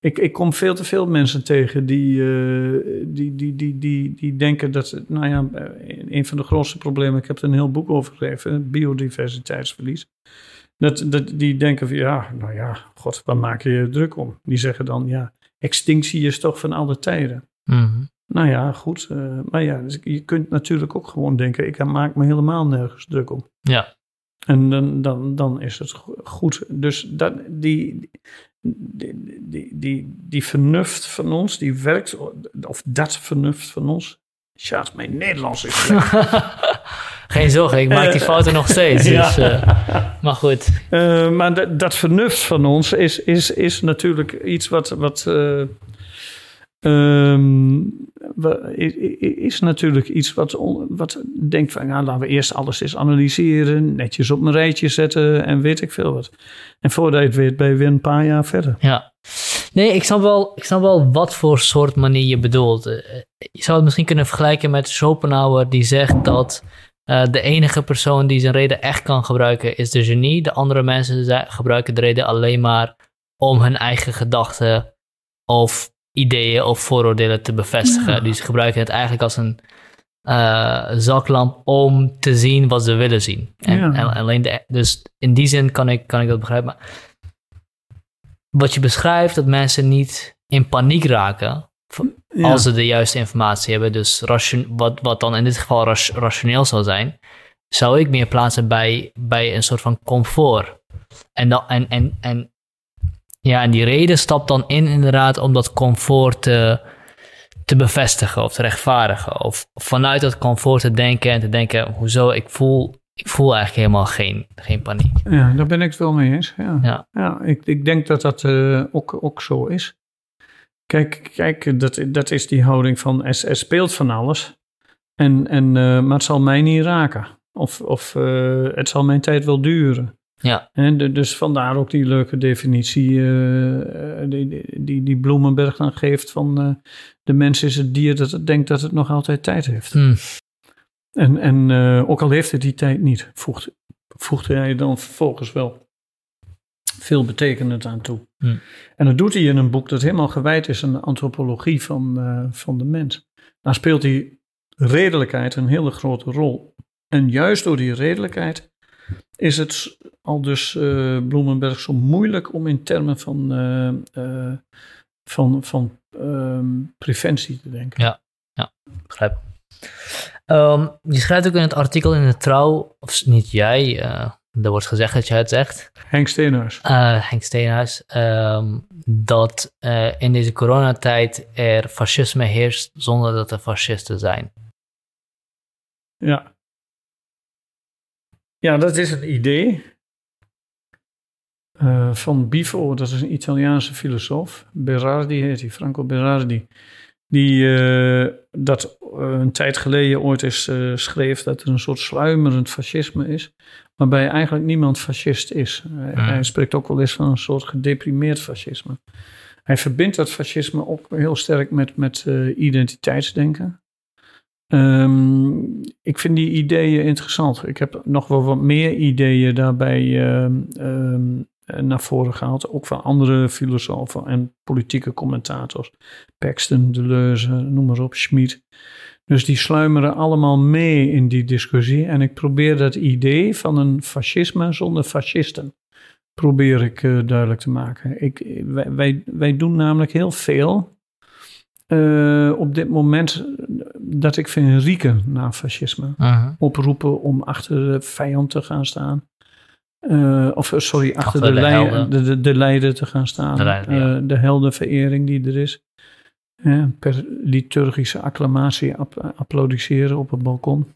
Ik, ik kom veel te veel mensen tegen die, uh, die, die, die, die, die denken dat, nou ja, een van de grootste problemen, ik heb er een heel boek over geschreven, biodiversiteitsverlies. Dat, dat, die denken van ja, nou ja, god, waar maak je je druk om? Die zeggen dan ja, extinctie is toch van alle tijden. Mm Nou ja, goed. Uh, maar ja, dus je kunt natuurlijk ook gewoon denken, ik maak me helemaal nergens druk om. Ja. En dan, dan, dan is het goed. Dus dat, die, die, die, die, die vernuft van ons, die werkt, of dat vernuft van ons. Sjaat, mijn Nederlands is Geen zorgen, ik maak die fouten nog steeds. Dus, uh, maar goed. Maar dat, vernuft van ons is, is, is natuurlijk iets wat, wat uh, Is natuurlijk iets wat, wat denkt van, nou, laten we eerst alles eens analyseren, netjes op een rijtje zetten en weet ik veel wat. En voordat je het weet, weer een paar jaar verder. Ja. Nee, ik snap wel, ik snap wel wat voor soort manier je bedoelt. Eh, je zou het misschien kunnen vergelijken met Schopenhauer, die zegt dat uh, de enige persoon die zijn reden echt kan gebruiken is de genie. De andere mensen gebruiken de reden alleen maar om hun eigen gedachten of ideeën of vooroordelen te bevestigen. Ja. Dus ze gebruiken het eigenlijk als een uh, zaklamp om te zien wat ze willen zien. En, ja. en, alleen de, dus in die zin kan ik, kan ik dat begrijpen. Maar wat je beschrijft, dat mensen niet in paniek raken ja. als ze de juiste informatie hebben. Dus ration, wat, wat dan in dit geval rationeel zou zijn, zou ik meer plaatsen bij, bij een soort van comfort. En, dan, en, en, en ja, en die reden stapt dan in inderdaad om dat comfort te, te bevestigen of te rechtvaardigen. Of vanuit dat comfort te denken en te denken, hoezo, ik voel, ik voel eigenlijk helemaal geen, geen paniek. Ja, daar ben ik het wel mee eens. Ja, ja. ja ik, ik denk dat dat uh, ook, ook zo is. Kijk, kijk dat, dat is die houding van er, er speelt van alles. En, en, uh, maar het zal mij niet raken. Of, of uh, het zal mijn tijd wel duren. Ja. En de, dus vandaar ook die leuke definitie uh, die, die, die Bloemenberg dan geeft van uh, de mens is het dier dat het denkt dat het nog altijd tijd heeft. Mm. En, en uh, ook al heeft het die tijd niet, voegt, voegde hij dan vervolgens wel veel betekenend aan toe. Mm. En dat doet hij in een boek dat helemaal gewijd is aan de antropologie van, van de mens. Daar speelt die redelijkheid een hele grote rol. En juist door die redelijkheid is het al dus uh, Bloemenberg zo moeilijk om in termen van, uh, uh, van, van um, preventie te denken. Ja, ja begrijp. Um, je schrijft ook in het artikel in de Trouw, of niet jij, er wordt gezegd dat jij het zegt. Henk Steenhuis. Henk Steenhuis, um, dat in deze coronatijd er fascisme heerst zonder dat er fascisten zijn. Ja, ja, dat is een idee uh, van Bifo, dat is een Italiaanse filosoof. Berardi heet hij, Franco Berardi. Die uh, dat uh, een tijd geleden ooit eens schreef dat er een soort sluimerend fascisme is. Waarbij eigenlijk niemand fascist is. Hij spreekt ook wel eens van een soort gedeprimeerd fascisme. Hij verbindt dat fascisme ook heel sterk met, met identiteitsdenken. Um, ik vind die ideeën interessant. Ik heb nog wel wat meer ideeën daarbij uh, um, naar voren gehaald. Ook van andere filosofen en politieke commentators. Paxton, Deleuze, noem maar op, Schmid. Dus die sluimeren allemaal mee in die discussie. En ik probeer dat idee van een fascisme zonder fascisten. Probeer ik uh, duidelijk te maken. Ik, wij, wij doen namelijk heel veel eh, op dit moment dat ik vind rieken naar fascisme. Oproepen om achter de vijand te gaan staan. Eh, of eh, sorry, achter, Achter de, de de, de, de leider te gaan staan. De leider, ja. Eh, de heldenverering die er is. Eh, per liturgische acclamatie app- applaudisseren op het balkon.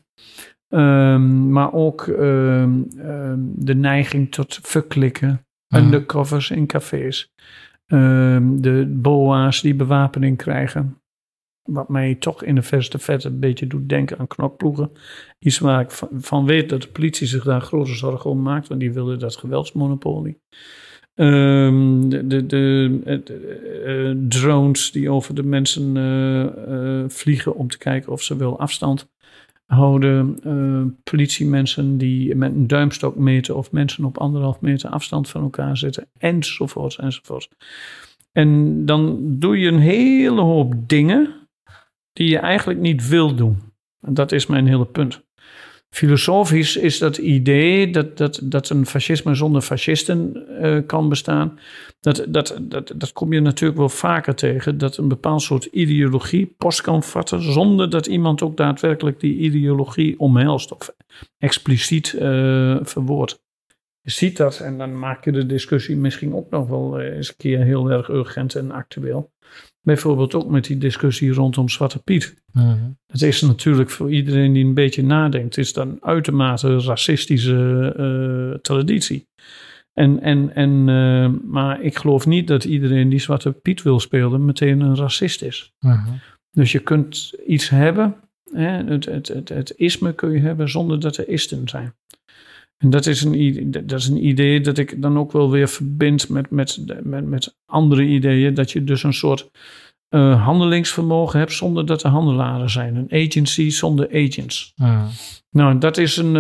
Ehm, maar ook ehm, ehm, de neiging tot verklikken. Mhm. Undercovers in cafés. Ehm, de boa's die bewapening krijgen. Wat mij toch in de verste vet een beetje doet denken aan knokploegen. Iets waar ik van, weet dat de politie zich daar grote zorgen om maakt. Want die willen dat geweldsmonopolie. Ehm, de de, de eh, eh, drones die over de mensen eh, vliegen om te kijken of ze wel afstand houden. eh, politiemensen die met een duimstok meten of mensen op anderhalf meter afstand van elkaar zitten. Enzovoorts, enzovoorts. En dan doe je een hele hoop dingen die je eigenlijk niet wil doen. En dat is mijn hele punt. Filosofisch is dat idee dat, dat, dat een fascisme zonder fascisten eh, kan bestaan. Dat, dat, dat, dat kom je natuurlijk wel vaker tegen. Dat een bepaald soort ideologie post kan vatten. zonder dat iemand ook daadwerkelijk die ideologie omhelst. of expliciet eh verwoordt. Je ziet dat en dan maak je de discussie misschien ook nog wel eh, eens een keer heel erg urgent en actueel. Bijvoorbeeld ook met die discussie rondom Zwarte Piet. Mhm. Het is natuurlijk voor iedereen die een beetje nadenkt, is dat een uitermate racistische eh, traditie. En, en, en, eh, maar ik geloof niet dat iedereen die Zwarte Piet wil spelen meteen een racist is. Mhm. Dus je kunt iets hebben, hè, het, het, het, het isme kun je hebben zonder dat er isten zijn. En dat is, een, idee- dat is een idee dat ik dan ook wel weer verbind met, met, met, met andere ideeën. Dat je dus een soort handelingsvermogen hebt zonder dat er handelaren zijn. Een agency zonder agents. Mhm. Nou, dat is een.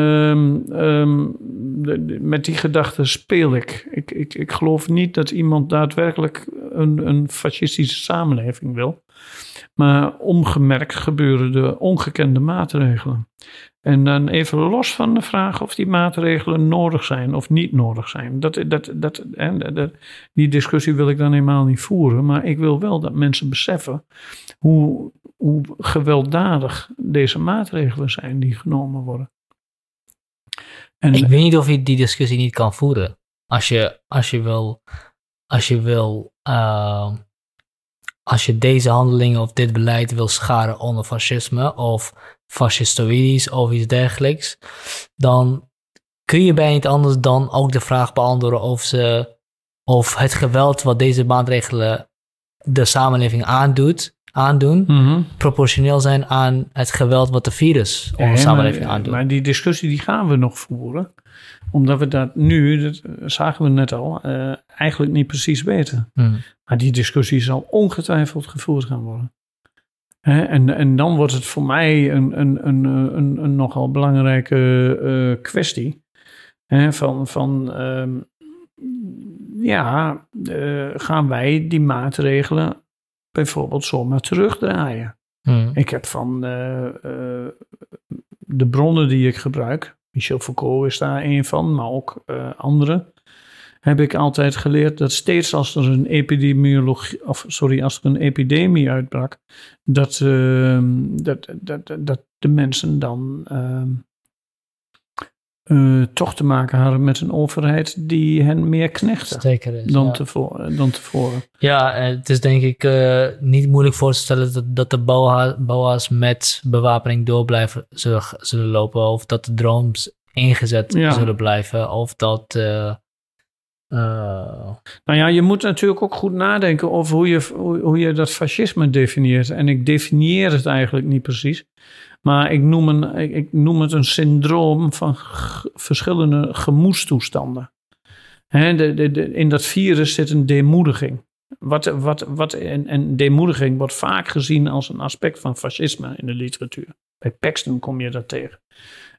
de- de- met die gedachte speel ik. Ik, ik. ik geloof niet dat iemand daadwerkelijk een, een fascistische samenleving wil. Maar ongemerkt gebeuren er ongekende maatregelen. En dan even los van de vraag of die maatregelen nodig zijn of niet nodig zijn. Dat, dat, dat, dat- die discussie wil ik dan helemaal niet voeren. Maar ik wil wel dat mensen beseffen hoe, hoe gewelddadig deze maatregelen zijn die genomen worden. En, Ik weet niet of je die discussie niet kan voeren. Als je, als je wil, als je wil, eh, als je deze handelingen of dit beleid wil scharen onder fascisme of fascistoïdisch of iets dergelijks, dan kun je bij niet anders dan ook de vraag beantwoorden of ze, of het geweld wat deze maatregelen de samenleving aandoet, aandoen, Mhm. proportioneel zijn aan het geweld wat de virus onze Ja, samenleving maar, aandoet. maar die discussie die gaan we nog voeren. Omdat we dat nu, dat zagen we net al, eh, eigenlijk niet precies weten. Hmm. Maar die discussie zal ongetwijfeld gevoerd gaan worden. Hè, en, en dan wordt het voor mij een, een, een, een, een, nogal belangrijke eh, kwestie. Hè, van, van ehm, ja, eh, gaan wij die maatregelen bijvoorbeeld zomaar terugdraaien? Hmm. Ik heb van eh, eh, de bronnen die ik gebruik, Michel Foucault is daar een van, maar ook eh andere, heb ik altijd geleerd dat steeds als er een epidemiologie, of sorry, als er een epidemie uitbrak, dat, ehm, dat, dat, dat, dat de mensen dan eh, toch te maken hadden met een overheid die hen meer knechtte is, dan, ja. tevoren, dan tevoren. Ja, eh, het is denk ik eh, niet moeilijk voor te stellen dat, dat de BOA BOA's met bewapening door blijven zullen, zullen lopen. Of dat de drones ingezet Ja. zullen blijven. Of dat... eh, eh, Nou ja, je moet natuurlijk ook goed nadenken over hoe je, hoe, hoe je dat fascisme definieert. En ik definieer het eigenlijk niet precies. Maar ik noem, een, ik, ik noem het een syndroom van verschillende gemoedstoestanden. De, de, de- in dat virus zit een demoediging. Wat, wat, wat, en, en demoediging wordt vaak gezien als een aspect van fascisme in de literatuur. Bij Paxton kom je dat tegen.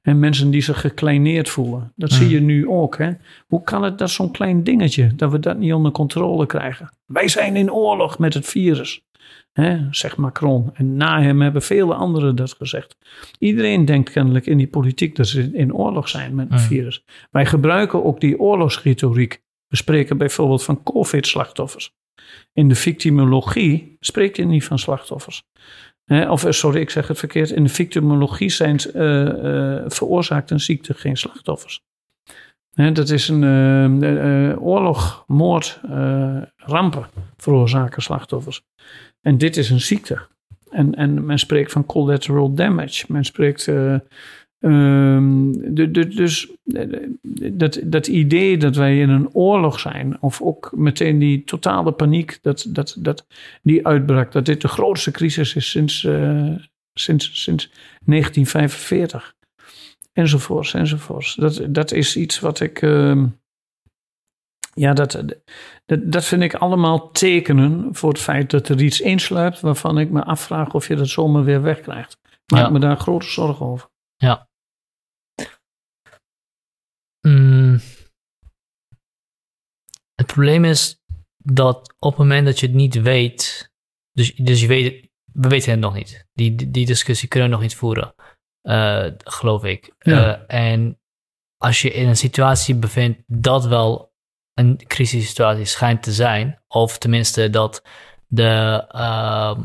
En mensen die zich gekleineerd voelen. Dat zie je nu ook. Hè? Hoe kan het dat zo'n klein dingetje, dat we dat niet onder controle krijgen? Wij zijn in oorlog met het virus. Hè, zegt Macron. En na hem hebben vele anderen dat gezegd. Iedereen denkt kennelijk in die politiek dat ze in oorlog zijn met het virus. Wij gebruiken ook die oorlogsretoriek. We spreken bijvoorbeeld van COVID-slachtoffers. In de victimologie spreekt je niet van slachtoffers. of eh, sorry, ik zeg het verkeerd. In de victimologie zijn, uh, uh, veroorzaakt een ziekte geen slachtoffers. dat is een oorlog, moord, rampen veroorzaken slachtoffers. En dit is een ziekte. En, en men spreekt van collateral damage. Men spreekt Um, de, de, dus dat, dat idee dat wij in een oorlog zijn, of ook meteen die totale paniek, dat, dat, dat die uitbrak, dat dit de grootste crisis is sinds, uh, sinds, sinds 1945. Enzovoorts, enzovoorts. Dat, dat is iets wat ik. Uh, ja, dat, dat, dat vind ik allemaal tekenen voor het feit dat er iets insluipt waarvan ik me afvraag of je dat zomaar weer wegkrijgt. Maak ja. me daar grote zorgen over. Ja. Mm. Het probleem is dat op het moment dat je het niet weet, dus, dus je weet, we weten het nog niet. Die, die discussie kunnen we nog niet voeren, uh, geloof ik. Uh, en als je in een situatie bevindt dat wel een crisissituatie schijnt te zijn, of tenminste dat de, uh,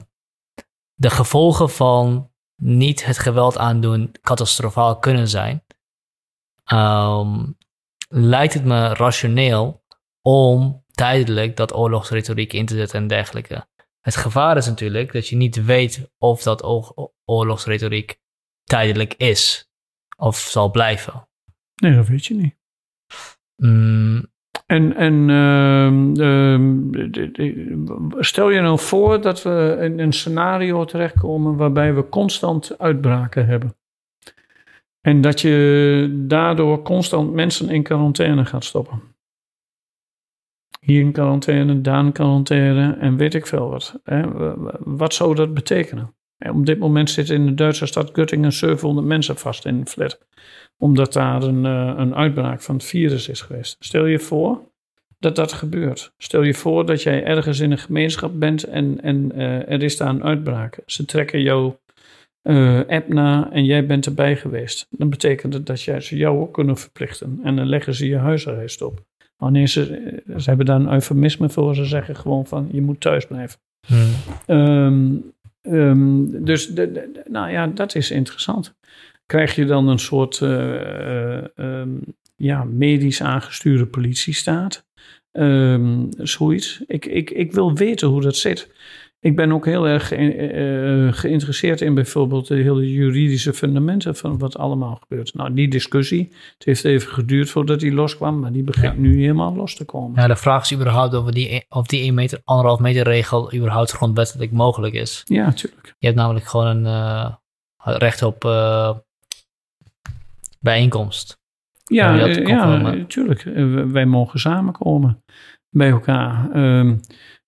de gevolgen van niet het geweld aandoen catastrofaal kunnen zijn, um, lijkt het me rationeel om tijdelijk dat oorlogsretoriek in te zetten en dergelijke. Het gevaar is natuurlijk dat je niet weet of dat oorlogsretoriek tijdelijk is of zal blijven. Nee, dat weet je niet. Mm. En, en uh, stel je nou voor dat we in een scenario terechtkomen waarbij we constant uitbraken hebben. En dat je daardoor constant mensen in quarantaine gaat stoppen. Hier in quarantaine, daar in quarantaine en weet ik veel wat. Wat zou dat betekenen? Op dit moment zitten in de Duitse stad Göttingen 700 mensen vast in een flat. Omdat daar een, eh, een uitbraak van het virus is geweest. Stel je voor dat dat gebeurt. Stel je voor dat jij ergens in een gemeenschap bent en, en uh, er is daar een uitbraak. Ze trekken jou uh, app na en jij bent erbij geweest. Dan betekent het dat jij ze jou ook kunnen verplichten. En dan leggen ze je huisarrest op. Wanneer ze, ze hebben daar een eufemisme voor, ze zeggen gewoon van je moet thuis blijven. Hmm. Um, um, dus de, de, nou ja, dat is interessant. Krijg je dan een soort uh, um, ja, medisch aangestuurde politiestaat? zoiets. Ik, ik, ik wil weten hoe dat zit. Ik ben ook heel erg uh, geïnteresseerd in bijvoorbeeld de hele juridische fundamenten van wat allemaal gebeurt. Nou, die discussie, het heeft even geduurd voordat die loskwam, maar die begint nu helemaal los te komen. Ja, de vraag is überhaupt of die, of die 1 meter, 1,5 meter regel überhaupt grondwettelijk mogelijk is. Ja, natuurlijk. Je hebt namelijk gewoon een uh, recht op uh, bijeenkomst. Ja, ja, natuurlijk. wij mogen samenkomen bij elkaar. Uh,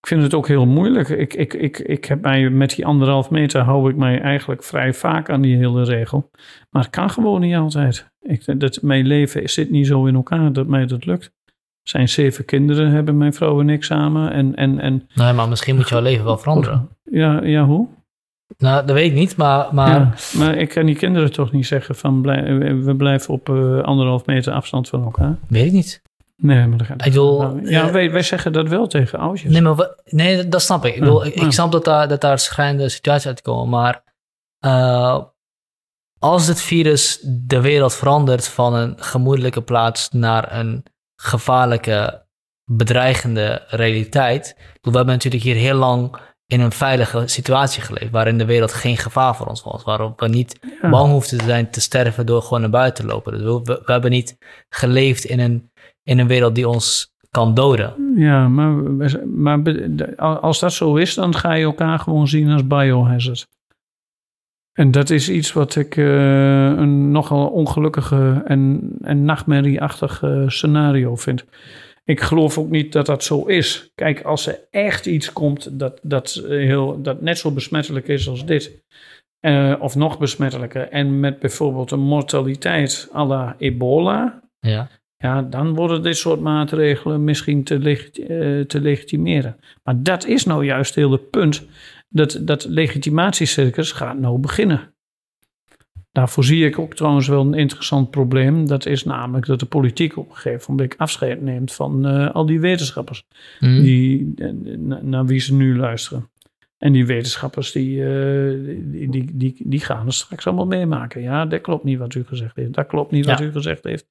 ik vind het ook heel moeilijk. Ik, ik, ik, ik heb mij met die anderhalf meter hou ik mij eigenlijk vrij vaak aan die hele regel. Maar het kan gewoon niet altijd. Ik, dat, mijn leven zit niet zo in elkaar dat mij dat lukt. Er zijn zeven kinderen, hebben mijn vrouw en ik samen. En, en, en, nee, maar misschien moet jouw leven wel veranderen. Ja, ja hoe? Nou, dat weet ik niet, maar... Maar, ja, maar ik kan die kinderen toch niet zeggen van... we blijven op uh, anderhalf meter afstand van elkaar. Weet ik niet. Nee, maar dat gaat ik bedoel, Ja, uh, wij, wij zeggen dat wel tegen oudjes. Nee, maar we, nee dat snap ik. Ik, bedoel, ik, snap dat daar, dat daar schrijnende situaties uitkomen, maar uh, als het virus de wereld verandert van een gemoedelijke plaats naar een gevaarlijke, bedreigende realiteit. We hebben natuurlijk hier heel lang in een veilige situatie geleefd, waarin de wereld geen gevaar voor ons was, waarop we niet ja. bang hoefden te zijn te sterven door gewoon naar buiten te lopen. Dus we, hebben niet geleefd in een in een wereld die ons kan doden. Ja, maar, maar als dat zo is, dan ga je elkaar gewoon zien als biohazard. En dat is iets wat ik uh, een nogal ongelukkige en, en nachtmerrieachtig scenario vind. Ik geloof ook niet dat dat zo is. Kijk, als er echt iets komt dat, dat, heel, dat net zo besmettelijk is als dit, uh, of nog besmettelijker, en met bijvoorbeeld een mortaliteit à la ebola, ja ja, dan worden dit soort maatregelen misschien te, uh, te legitimeren. Maar dat is nou juist heel het punt. Dat, dat legitimatiecircus gaat nou beginnen. Daarvoor zie ik ook trouwens wel een interessant probleem. Dat is namelijk dat de politiek op een gegeven moment afscheid neemt van eh, al die wetenschappers. Mhm. Die, eh, na- naar wie ze nu luisteren. En die wetenschappers die, eh, die, die, die, die gaan het straks allemaal meemaken. Ja, dat klopt niet wat u gezegd heeft. Dat klopt niet wat u gezegd heeft.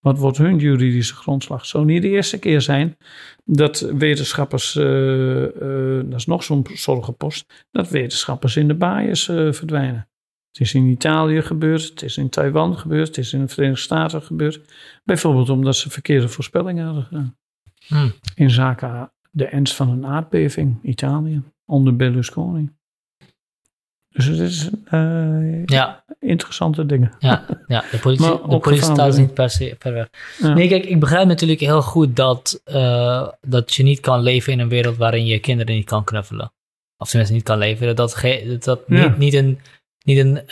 Wat wordt hun juridische grondslag? Het zou niet de eerste keer zijn dat wetenschappers, dat is nog zo'n zorgenpost, dat wetenschappers in de baaiers verdwijnen. Het is in Italië gebeurd, het is in Taiwan gebeurd, het is in de Verenigde Staten gebeurd. Bijvoorbeeld omdat ze verkeerde voorspellingen hadden gedaan. Hmm. In zaken de ernst van een aardbeving, Italië, onder Berlusconi. Dus het is eh, Ja, interessante dingen. ja, ja, de politie, de politie staat niet per se ver weg. Ja. Nee, kijk, ik begrijp natuurlijk heel goed dat, eh, dat je niet kan leven in een wereld waarin je kinderen niet kan knuffelen. Of tenminste niet kan leven. Dat dat, ge- dat, dat Ja. niet, niet een, niet een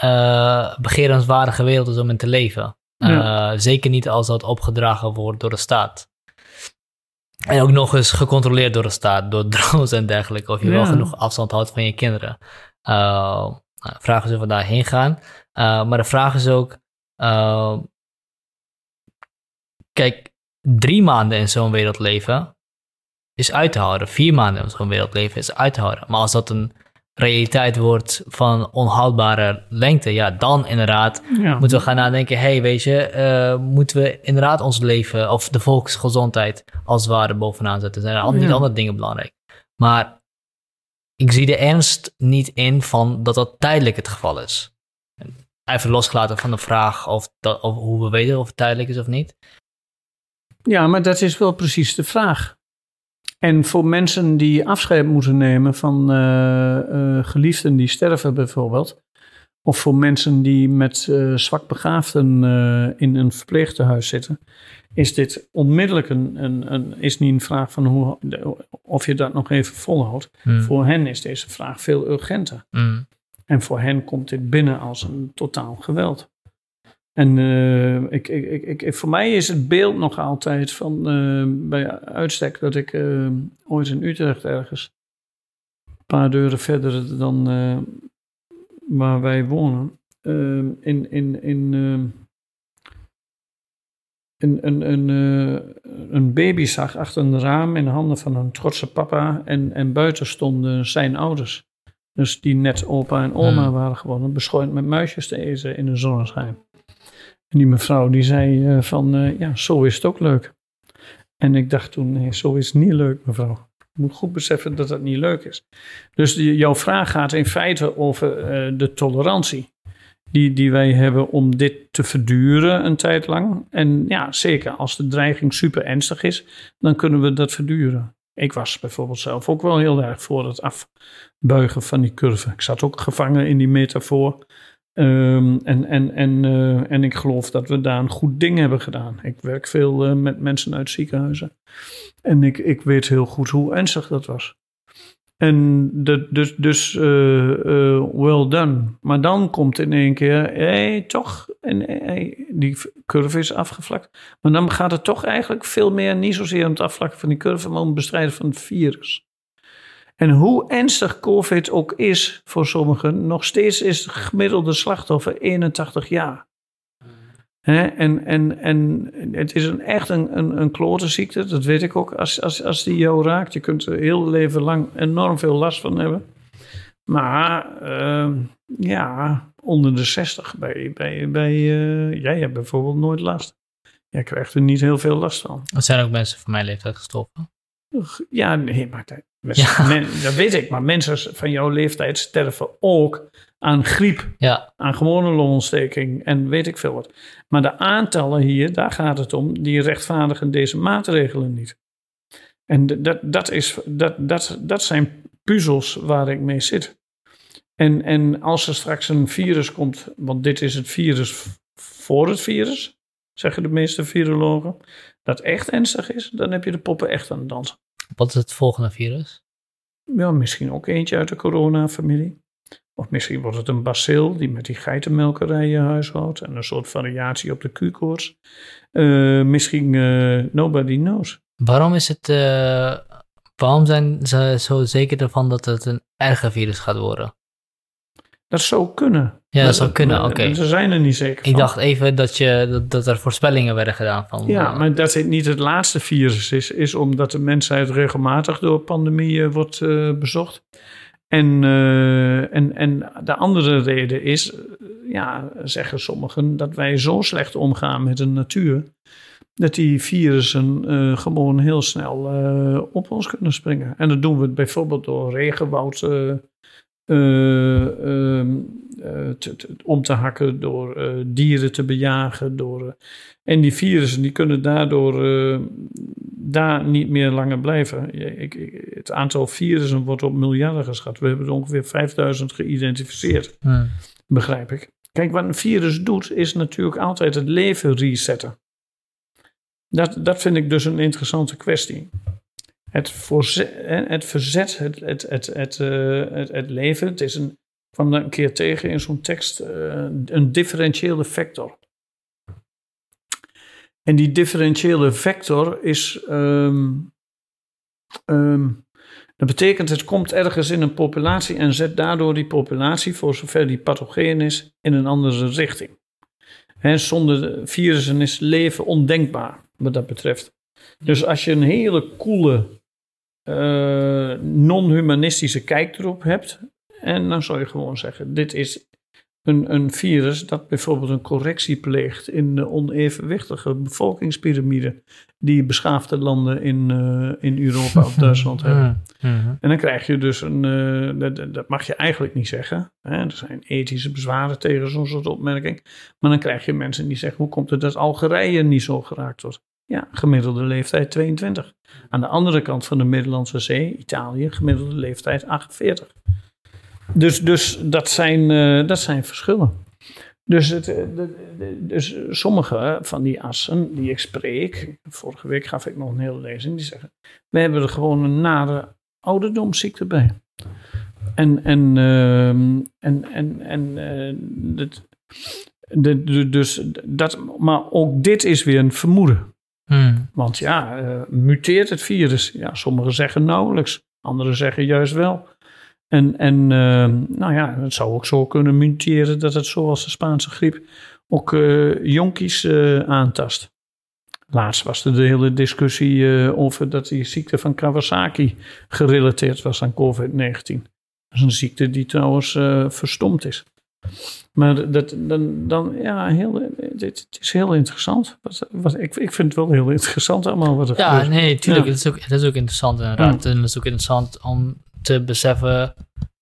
begerenswaardige wereld is om in te leven. Ja. Eh, zeker niet als dat opgedragen wordt door de staat. En ook nog eens gecontroleerd door de staat, door drones en dergelijke. Of je wel genoeg afstand houdt van je kinderen. Uh, vraag is of we daarheen gaan. Uh, maar de vraag is ook. Uh, kijk, drie maanden in zo'n wereld leven is uit te houden. Vier maanden in zo'n wereld leven is uit te houden. Maar als dat een realiteit wordt van onhoudbare lengte, ja, dan inderdaad Ja. moeten we gaan nadenken. hey, weet je, uh, moeten we inderdaad ons leven of de volksgezondheid als het ware bovenaan zetten? Zijn er al niet Ja. andere dingen belangrijk? Maar ik zie de ernst niet in van dat dat tijdelijk het geval is. Even losgelaten van de vraag of, dat, of hoe we weten of het tijdelijk is of niet. Ja, maar dat is wel precies de vraag. En voor mensen die afscheid moeten nemen van uh, uh, geliefden die sterven bijvoorbeeld, of voor mensen die met uh, zwakbegaafden in een verpleegtehuis zitten, is dit onmiddellijk een, een, een, is niet een vraag van hoe, of je dat nog even volhoudt. Hmm. Voor hen is deze vraag veel urgenter. Hmm. En voor hen komt dit binnen als een totaal geweld. En uh, ik, ik, ik, ik, voor mij is het beeld nog altijd van uh, bij uitstek dat ik uh, ooit in Utrecht ergens, een paar deuren verder dan waar wij wonen, in, in, in, een, een, een, een baby zag achter een raam in de handen van een trotse papa en, en buiten stonden zijn ouders. Dus die net opa en oma Hmm. waren geworden, beschooid met muisjes te eten in een zonneschijn. En die mevrouw die zei uh, van, uh, ja, zo is het ook leuk. En ik dacht toen, nee, zo is het niet leuk, mevrouw. Je moet goed beseffen dat dat niet leuk is. Dus jouw vraag gaat in feite over uh, de tolerantie die, die wij hebben om dit te verduren een tijd lang. En ja, zeker als de dreiging super ernstig is, dan kunnen we dat verduren. Ik was bijvoorbeeld zelf ook wel heel erg voor het afbuigen van die curve. Ik zat ook gevangen in die metafoor. Um, en, en, en, uh, en ik geloof dat we daar een goed ding hebben gedaan. Ik werk veel uh, met mensen uit ziekenhuizen. En ik, ik weet heel goed hoe ernstig dat was. En dus, dus uh, well done. Maar dan komt in één keer, hey, toch, die curve is afgevlakt. Maar dan gaat het toch eigenlijk veel meer, niet zozeer om het afvlakken van die curve, maar om het bestrijden van het virus. En hoe ernstig COVID ook is voor sommigen, nog steeds is het gemiddelde slachtoffer 81 jaar. He, en, en, en het is een, echt een, een, een klote ziekte, dat weet ik ook. Als, als, als die jou raakt, je kunt er heel leven lang enorm veel last van hebben. Maar uh, ja, onder de 60 bij, bij, bij uh, jij hebt bijvoorbeeld nooit last. Jij krijgt er niet heel veel last van. Er zijn ook mensen van mijn leeftijd gestorven. Ja, nee, maar ja. Men, dat weet ik. Maar mensen van jouw leeftijd sterven ook aan griep, ja. aan gewone longontsteking en weet ik veel wat. Maar de aantallen hier, daar gaat het om, die rechtvaardigen deze maatregelen niet. En dat, dat, is, dat, dat, dat zijn puzzels waar ik mee zit. En, en als er straks een virus komt, want dit is het virus voor het virus, zeggen de meeste virologen, dat echt ernstig is, dan heb je de poppen echt aan het dansen. Wat is het volgende virus? Ja, misschien ook eentje uit de coronafamilie. Of misschien wordt het een bacil die met die geitenmelkerijen huishoudt en een soort variatie op de Q-koorts. Uh, misschien uh, nobody knows. Waarom is het, uh, waarom zijn ze zo zeker ervan dat het een erger virus gaat worden? Dat zou kunnen. Ja, dat zou kunnen, oké. Ze zijn er niet zeker Ik dacht even dat, je, dat, dat er voorspellingen werden gedaan van... Ja, eh, maar dat het niet het laatste virus is, is omdat de mensheid regelmatig door pandemieën wordt eh, bezocht. En, eh, en, en de andere reden is, ja, zeggen sommigen, dat wij zo slecht omgaan met de natuur, dat die virussen gewoon heel snel op ons kunnen springen. En dat doen we bijvoorbeeld door regenwoud om te hakken, door eh, dieren te bejagen. Door, eh, en die virussen die kunnen daardoor eh, daar niet meer langer blijven. Ik, ik- het aantal virussen wordt op miljarden geschat. We hebben er ongeveer 5000 geïdentificeerd, hmm. begrijp ik. Kijk, wat een virus doet, is natuurlijk altijd het leven resetten. Dat, dat vind ik dus een interessante kwestie. Het, het verzet, het, het, het, eh, het, het leven, het is een, kwam een keer tegen in zo'n tekst, eh, een differentiële vector. En die differentiële vector is, ehm, ehm, dat betekent het komt ergens in een populatie en zet daardoor die populatie, voor zover die pathogeen is, in een andere richting. Hè, zonder de virussen is leven ondenkbaar, wat dat betreft. Dus als je een hele coole, eh, non-humanistische kijk erop hebt, en dan zou je gewoon zeggen: dit is een, een virus dat bijvoorbeeld een correctie pleegt in de onevenwichtige bevolkingspyramide die beschaafde landen in, eh, in Europa of Duitsland hebben. Hmm. En dan krijg je dus een, eh, dat- dat, dat mag je eigenlijk niet zeggen. Hè? Er zijn ethische bezwaren tegen zo'n soort opmerking. Maar dan krijg je mensen die zeggen, hoe komt het dat Algerije niet zo geraakt wordt? Ja, gemiddelde leeftijd 22. Aan de andere kant van de Middellandse Zee, Italië, gemiddelde leeftijd 48. Dus, dus dat, zijn, eh, dat zijn verschillen. Dus, het, eh, dus sommige van die assen die ik spreek, vorige week gaf ik nog een hele lezing, die zeggen, we hebben er gewoon een nare ouderdomsziekte bij. En, en, ehm, en, en, en de- dus dat, maar ook dit is weer een vermoeden. Hmm. Want ja, eh, muteert het virus? Ja, sommigen zeggen nauwelijks, anderen zeggen juist wel. En, en ehm, nou ja, het zou ook zo kunnen muteren dat het zoals de Spaanse griep ook eh, jonkies eh, aantast. Laatst was er de hele discussie over dat die ziekte van Kawasaki gerelateerd was aan COVID-19. Dat is een ziekte die trouwens verstomd is. Maar dat, dan, dan ja, heel, dit, het is heel interessant. Wat, wat, ik, ik vind het wel heel interessant allemaal wat er Ja, gebeurt. nee, tuurlijk. Ja. Het, is ook, het is ook interessant inderdaad. En het is ook interessant om te beseffen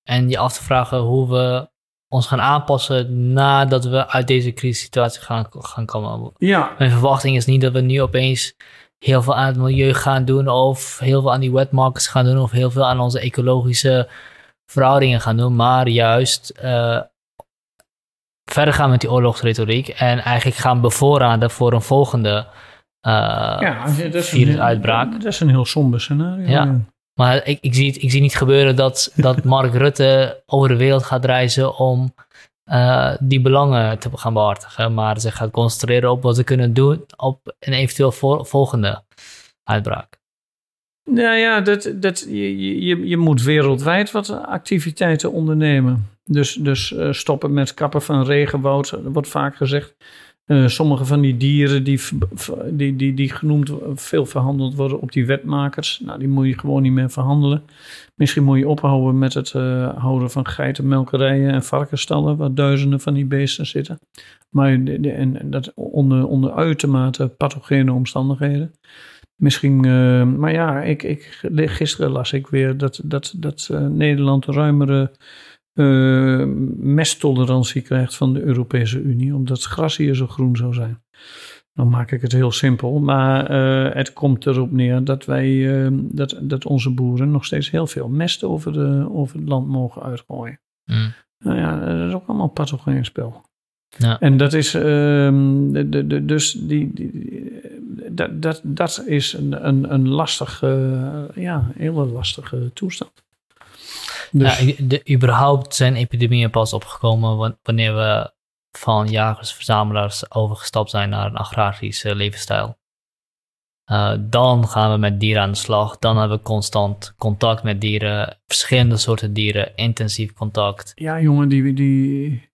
en je af te vragen hoe we ons gaan aanpassen nadat we uit deze crisissituatie gaan, gaan komen. Ja, Mijn verwachting is niet dat we nu opeens heel veel aan het milieu gaan doen of heel veel aan die wet markets gaan doen of heel veel aan onze ecologische verhoudingen gaan doen, maar juist eh, verder gaan met die oorlogsretoriek en eigenlijk gaan bevoorraden voor een volgende eh, ja dat, is een, virusuitbraak. dat is een heel somber scenario. Ja. Maar ik, ik, zie ik zie niet gebeuren dat, dat Mark Rutte over de wereld gaat reizen om eh, die belangen te gaan behartigen. Maar zich gaat concentreren op wat ze kunnen doen op een eventueel vol- volgende uitbraak. Nou ja, dat, dat, je, je, je moet wereldwijd wat activiteiten ondernemen. Dus, dus eh, stoppen met kappen van regenwoud, wordt vaak gezegd. Eh, sommige van die dieren die, die, die, die genoemd veel verhandeld worden op die wetmakers, nou, die moet je gewoon niet meer verhandelen. Misschien moet je ophouden met het eh, houden van geitenmelkerijen en varkensstallen, waar duizenden van die beesten zitten. Maar de, de- en, dat onder, onder uitermate pathogene omstandigheden. Misschien, maar ja, ik, ik, gisteren las ik weer dat, dat, dat Nederland ruimere eh, mesttolerantie krijgt van de Europese Unie, omdat het gras hier zo groen zou zijn. Dan maak ik het heel simpel, maar eh, het komt erop neer dat wij, eh, dat, dat onze boeren nog steeds heel veel mest over, de, over het land mogen uitgooien. Mm. Nou ja, dat is ook allemaal pathogeen spel. Ja. En dat is, ehm, de, de, de, dus die, die, die- dat, dat, dat is een, een, een lastige, ja, hele lastige toestand. Dus, Ja, de, überhaupt zijn epidemieën pas opgekomen wa- wanneer we van jagers-verzamelaars overgestapt zijn naar een agrarische levensstijl. Uh, dan gaan we met dieren aan de slag. Dan hebben we constant contact met dieren, verschillende soorten dieren, intensief contact. Ja, jongen, die, die,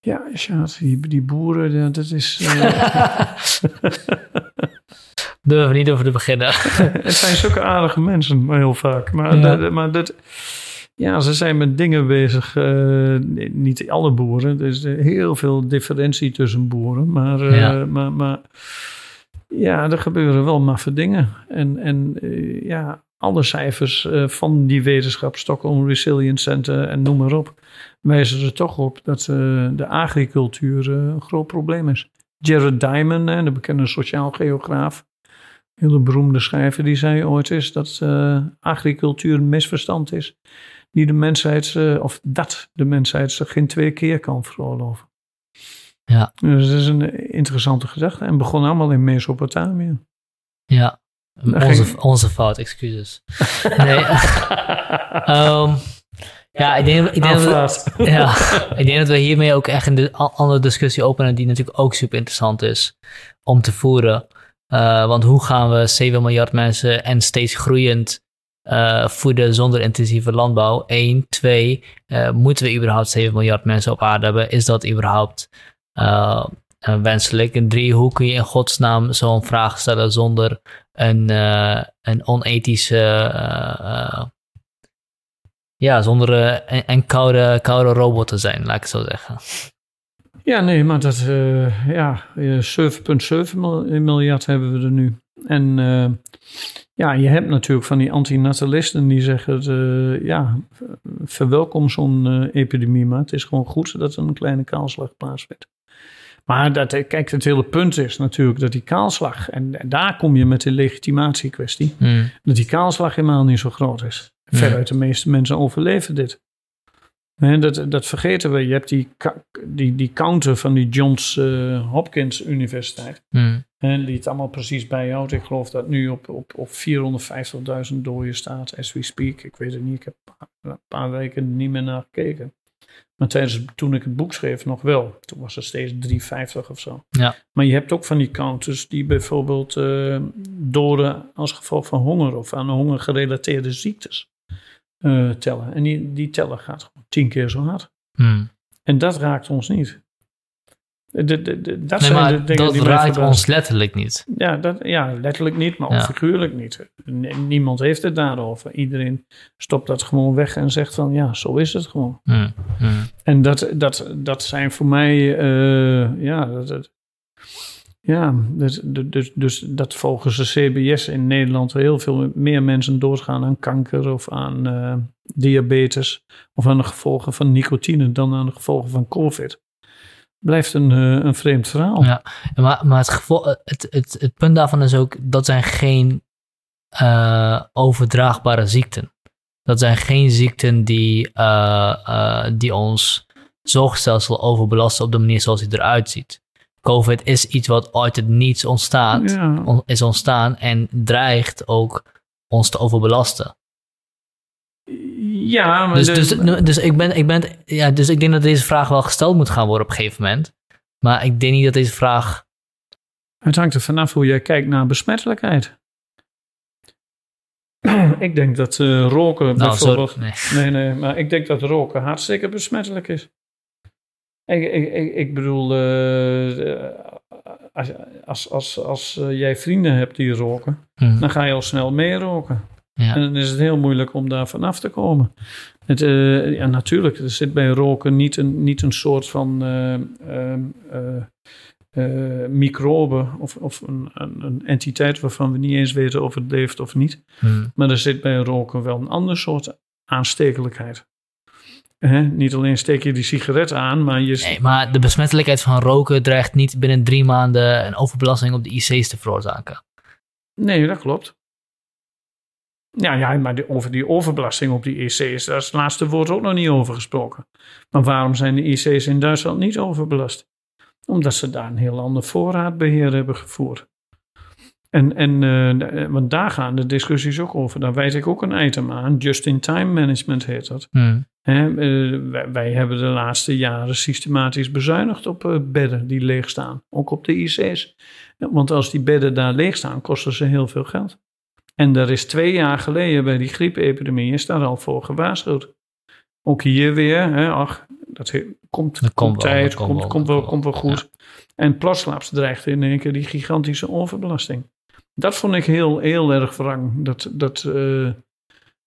ja, Sjaat, die, die boeren, dat is... Uh... Durven we niet over te beginnen. het zijn zulke aardige mensen, maar heel vaak. Maar, ja. dat, maar dat, ja, ze zijn met dingen bezig. Uh, niet alle boeren. Er is heel veel differentie tussen boeren. Maar, uh, ja. maar, maar ja, er gebeuren wel maffe dingen. En, en uh, ja, alle cijfers van die wetenschap, Stockholm Resilience Center en noem maar op, wijzen er toch op dat de agricultuur een groot probleem is. Jared Diamond, de bekende sociaal geograaf, hele beroemde schrijver, die zei ooit eens dat uh, agricultuur een misverstand is. Die de mensheid, uh, of dat de mensheid zich geen twee keer kan veroorloven. Ja. Dus dat is een interessante gedachte. En begon allemaal in Mesopotamië. Ja, onze, onze fout, excuses. nee. um, ja, ik denk, ik, denk dat, ja, ik denk dat we hiermee ook echt een andere discussie openen die natuurlijk ook super interessant is om te voeren. Uh, want hoe gaan we 7 miljard mensen en steeds groeiend uh, voeden zonder intensieve landbouw? Eén. Twee, uh, moeten we überhaupt 7 miljard mensen op aarde hebben? Is dat überhaupt wenselijk? En drie, hoe kun je in godsnaam zo'n vraag stellen zonder een, een onethische, ja, zonder een, koude, koude robot te zijn, laat ik zo zeggen. Ja, nee, maar dat, ja, 7,7 miljard hebben we er nu. En ja, je hebt natuurlijk van die antinatalisten die zeggen, uh, ja, verwelkom zo'n epidemie, maar het is gewoon goed dat er een kleine kaalslag plaatsvindt. Maar dat, kijk, het hele punt is natuurlijk dat die kaalslag, en, en daar kom je met de legitimatiekwestie, mm. dat die kaalslag helemaal niet zo groot is. Veruit de meeste mensen overleven dit. Nee, dat, dat vergeten we. Je hebt die, die, die counter van die Johns uh, Hopkins Universiteit. Hmm. En die het allemaal precies bijhoudt. Ik geloof dat nu op, op, op 450.000 doden staat, as we speak. Ik weet het niet. Ik heb een paar weken niet meer naar gekeken. Maar tijdens, toen ik het boek schreef nog wel. Toen was het steeds 350 of zo. Ja. Maar je hebt ook van die counters die bijvoorbeeld uh, doden als gevolg van honger of aan honger gerelateerde ziektes uh, tellen. En die, die teller gaat gewoon tien keer zo hard. Hmm. En dat raakt ons niet. De, de, de, dat nee, zijn de dingen dat die raakt ons letterlijk niet. Ja, dat, ja, letterlijk niet, maar ook Ja. figuurlijk niet. Niemand heeft het daarover. Iedereen stopt dat gewoon weg en zegt van ja, zo is het gewoon. Hmm. Hmm. En dat, dat, dat zijn voor mij, eh, ja, dat, dat- ja dus, dus, dus dat volgens de CBS in Nederland heel veel meer mensen doodgaan aan kanker of aan eh, diabetes of aan de gevolgen van nicotine dan aan de gevolgen van COVID. Blijft een, eh, een vreemd verhaal. Ja. Maar, maar het, gevo- het, het, het punt daarvan is ook, dat zijn geen eh, overdraagbare ziekten. Dat zijn geen ziekten die, eh, eh, die ons zorgstelsel overbelasten op de manier zoals het eruit ziet. COVID is iets wat uit het niets ontstaat, Ja. on- is ontstaan en dreigt ook ons te overbelasten. Ja, maar Dus, dus, dus, ik ben, ik ben, ja, dus ik denk dat deze vraag wel gesteld moet gaan worden op een gegeven moment. Maar ik denk niet dat deze vraag. Het hangt er vanaf hoe jij kijkt naar besmettelijkheid. ik denk dat eh, roken Nou, bijvoorbeeld... Nee, nee, maar ik denk dat roken hartstikke besmettelijk is. Ik, ik, ik, ik bedoel, eh, als, als, als, als eh, jij vrienden hebt die roken, Hm. dan ga je al snel mee roken. Ja. En dan is het heel moeilijk om daar vanaf te komen. Het, eh, ja, natuurlijk, er zit bij roken niet een, niet een soort van eh, eh, eh, microbe of, of een, een, een entiteit waarvan we niet eens weten of het leeft of niet. Hm. Maar er zit bij roken wel een ander soort aanstekelijkheid. Hè? Niet alleen steek je die sigaret aan, maar je... Nee, maar de besmettelijkheid van roken dreigt niet binnen drie maanden een overbelasting op de IC's te veroorzaken. Nee, dat klopt. Ja, ja maar die, over die overbelasting op die IC's, daar is het laatste woord ook nog niet over gesproken. Maar waarom zijn de IC's in Duitsland niet overbelast? Omdat ze daar een heel ander voorraadbeheer hebben gevoerd. En, en eh, want daar gaan de discussies ook over. Daar wijd ik ook een item aan. Just-in-time management heet dat. Hm. Hè, eh, wij, wij hebben de laatste jaren systematisch bezuinigd op eh, bedden die leeg staan. Ook op de IC's. Want als die bedden daar leeg staan, kosten ze heel veel geld. En daar is twee jaar geleden bij die griepepidemie is daar al voor gewaarschuwd. Ook hier weer, hè, ach, dat he- komt, Dat komt wel, tijd, komt wel, komt, wel, komt wel goed. En Plaslaps dreigt in één keer die gigantische overbelasting. Dat vond ik heel, heel erg wrang. Dat, dat eh,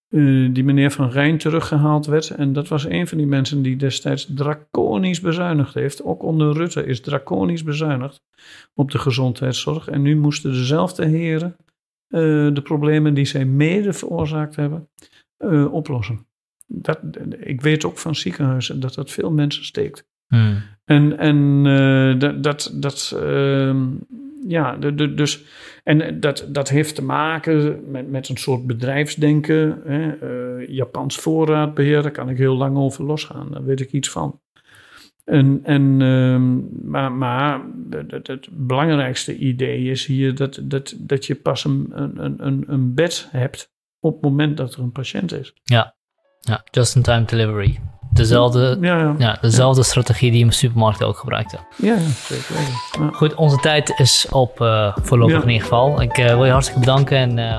eh, die meneer Van Rijn teruggehaald werd. En dat was een van die mensen die destijds draconisch bezuinigd heeft. Ook onder Rutte is draconisch bezuinigd op de gezondheidszorg. En nu moesten dezelfde heren eh, de problemen die zij mede veroorzaakt hebben, eh, oplossen. Dat, ik weet ook van ziekenhuizen dat dat veel mensen steekt. Hmm. En, en dat, dat, dat ehm, ja, dus, en dat, dat heeft te maken met, met een soort bedrijfsdenken. Hè? eh, Japans voorraadbeheer, daar kan ik heel lang over losgaan, daar weet ik iets van. En, en, ehm, maar maar het, het, belangrijkste idee is hier dat, dat, dat je pas een, een, een, een bed hebt op het moment dat er een patiënt is. Ja, just-in-time delivery. Dezelfde, Ja, ja, ja, dezelfde strategie die je in supermarkten ook gebruikte. ja, ja zeker. Goed, onze tijd is op eh, voorlopig in ieder geval. Ik eh, wil je hartstikke bedanken en eh,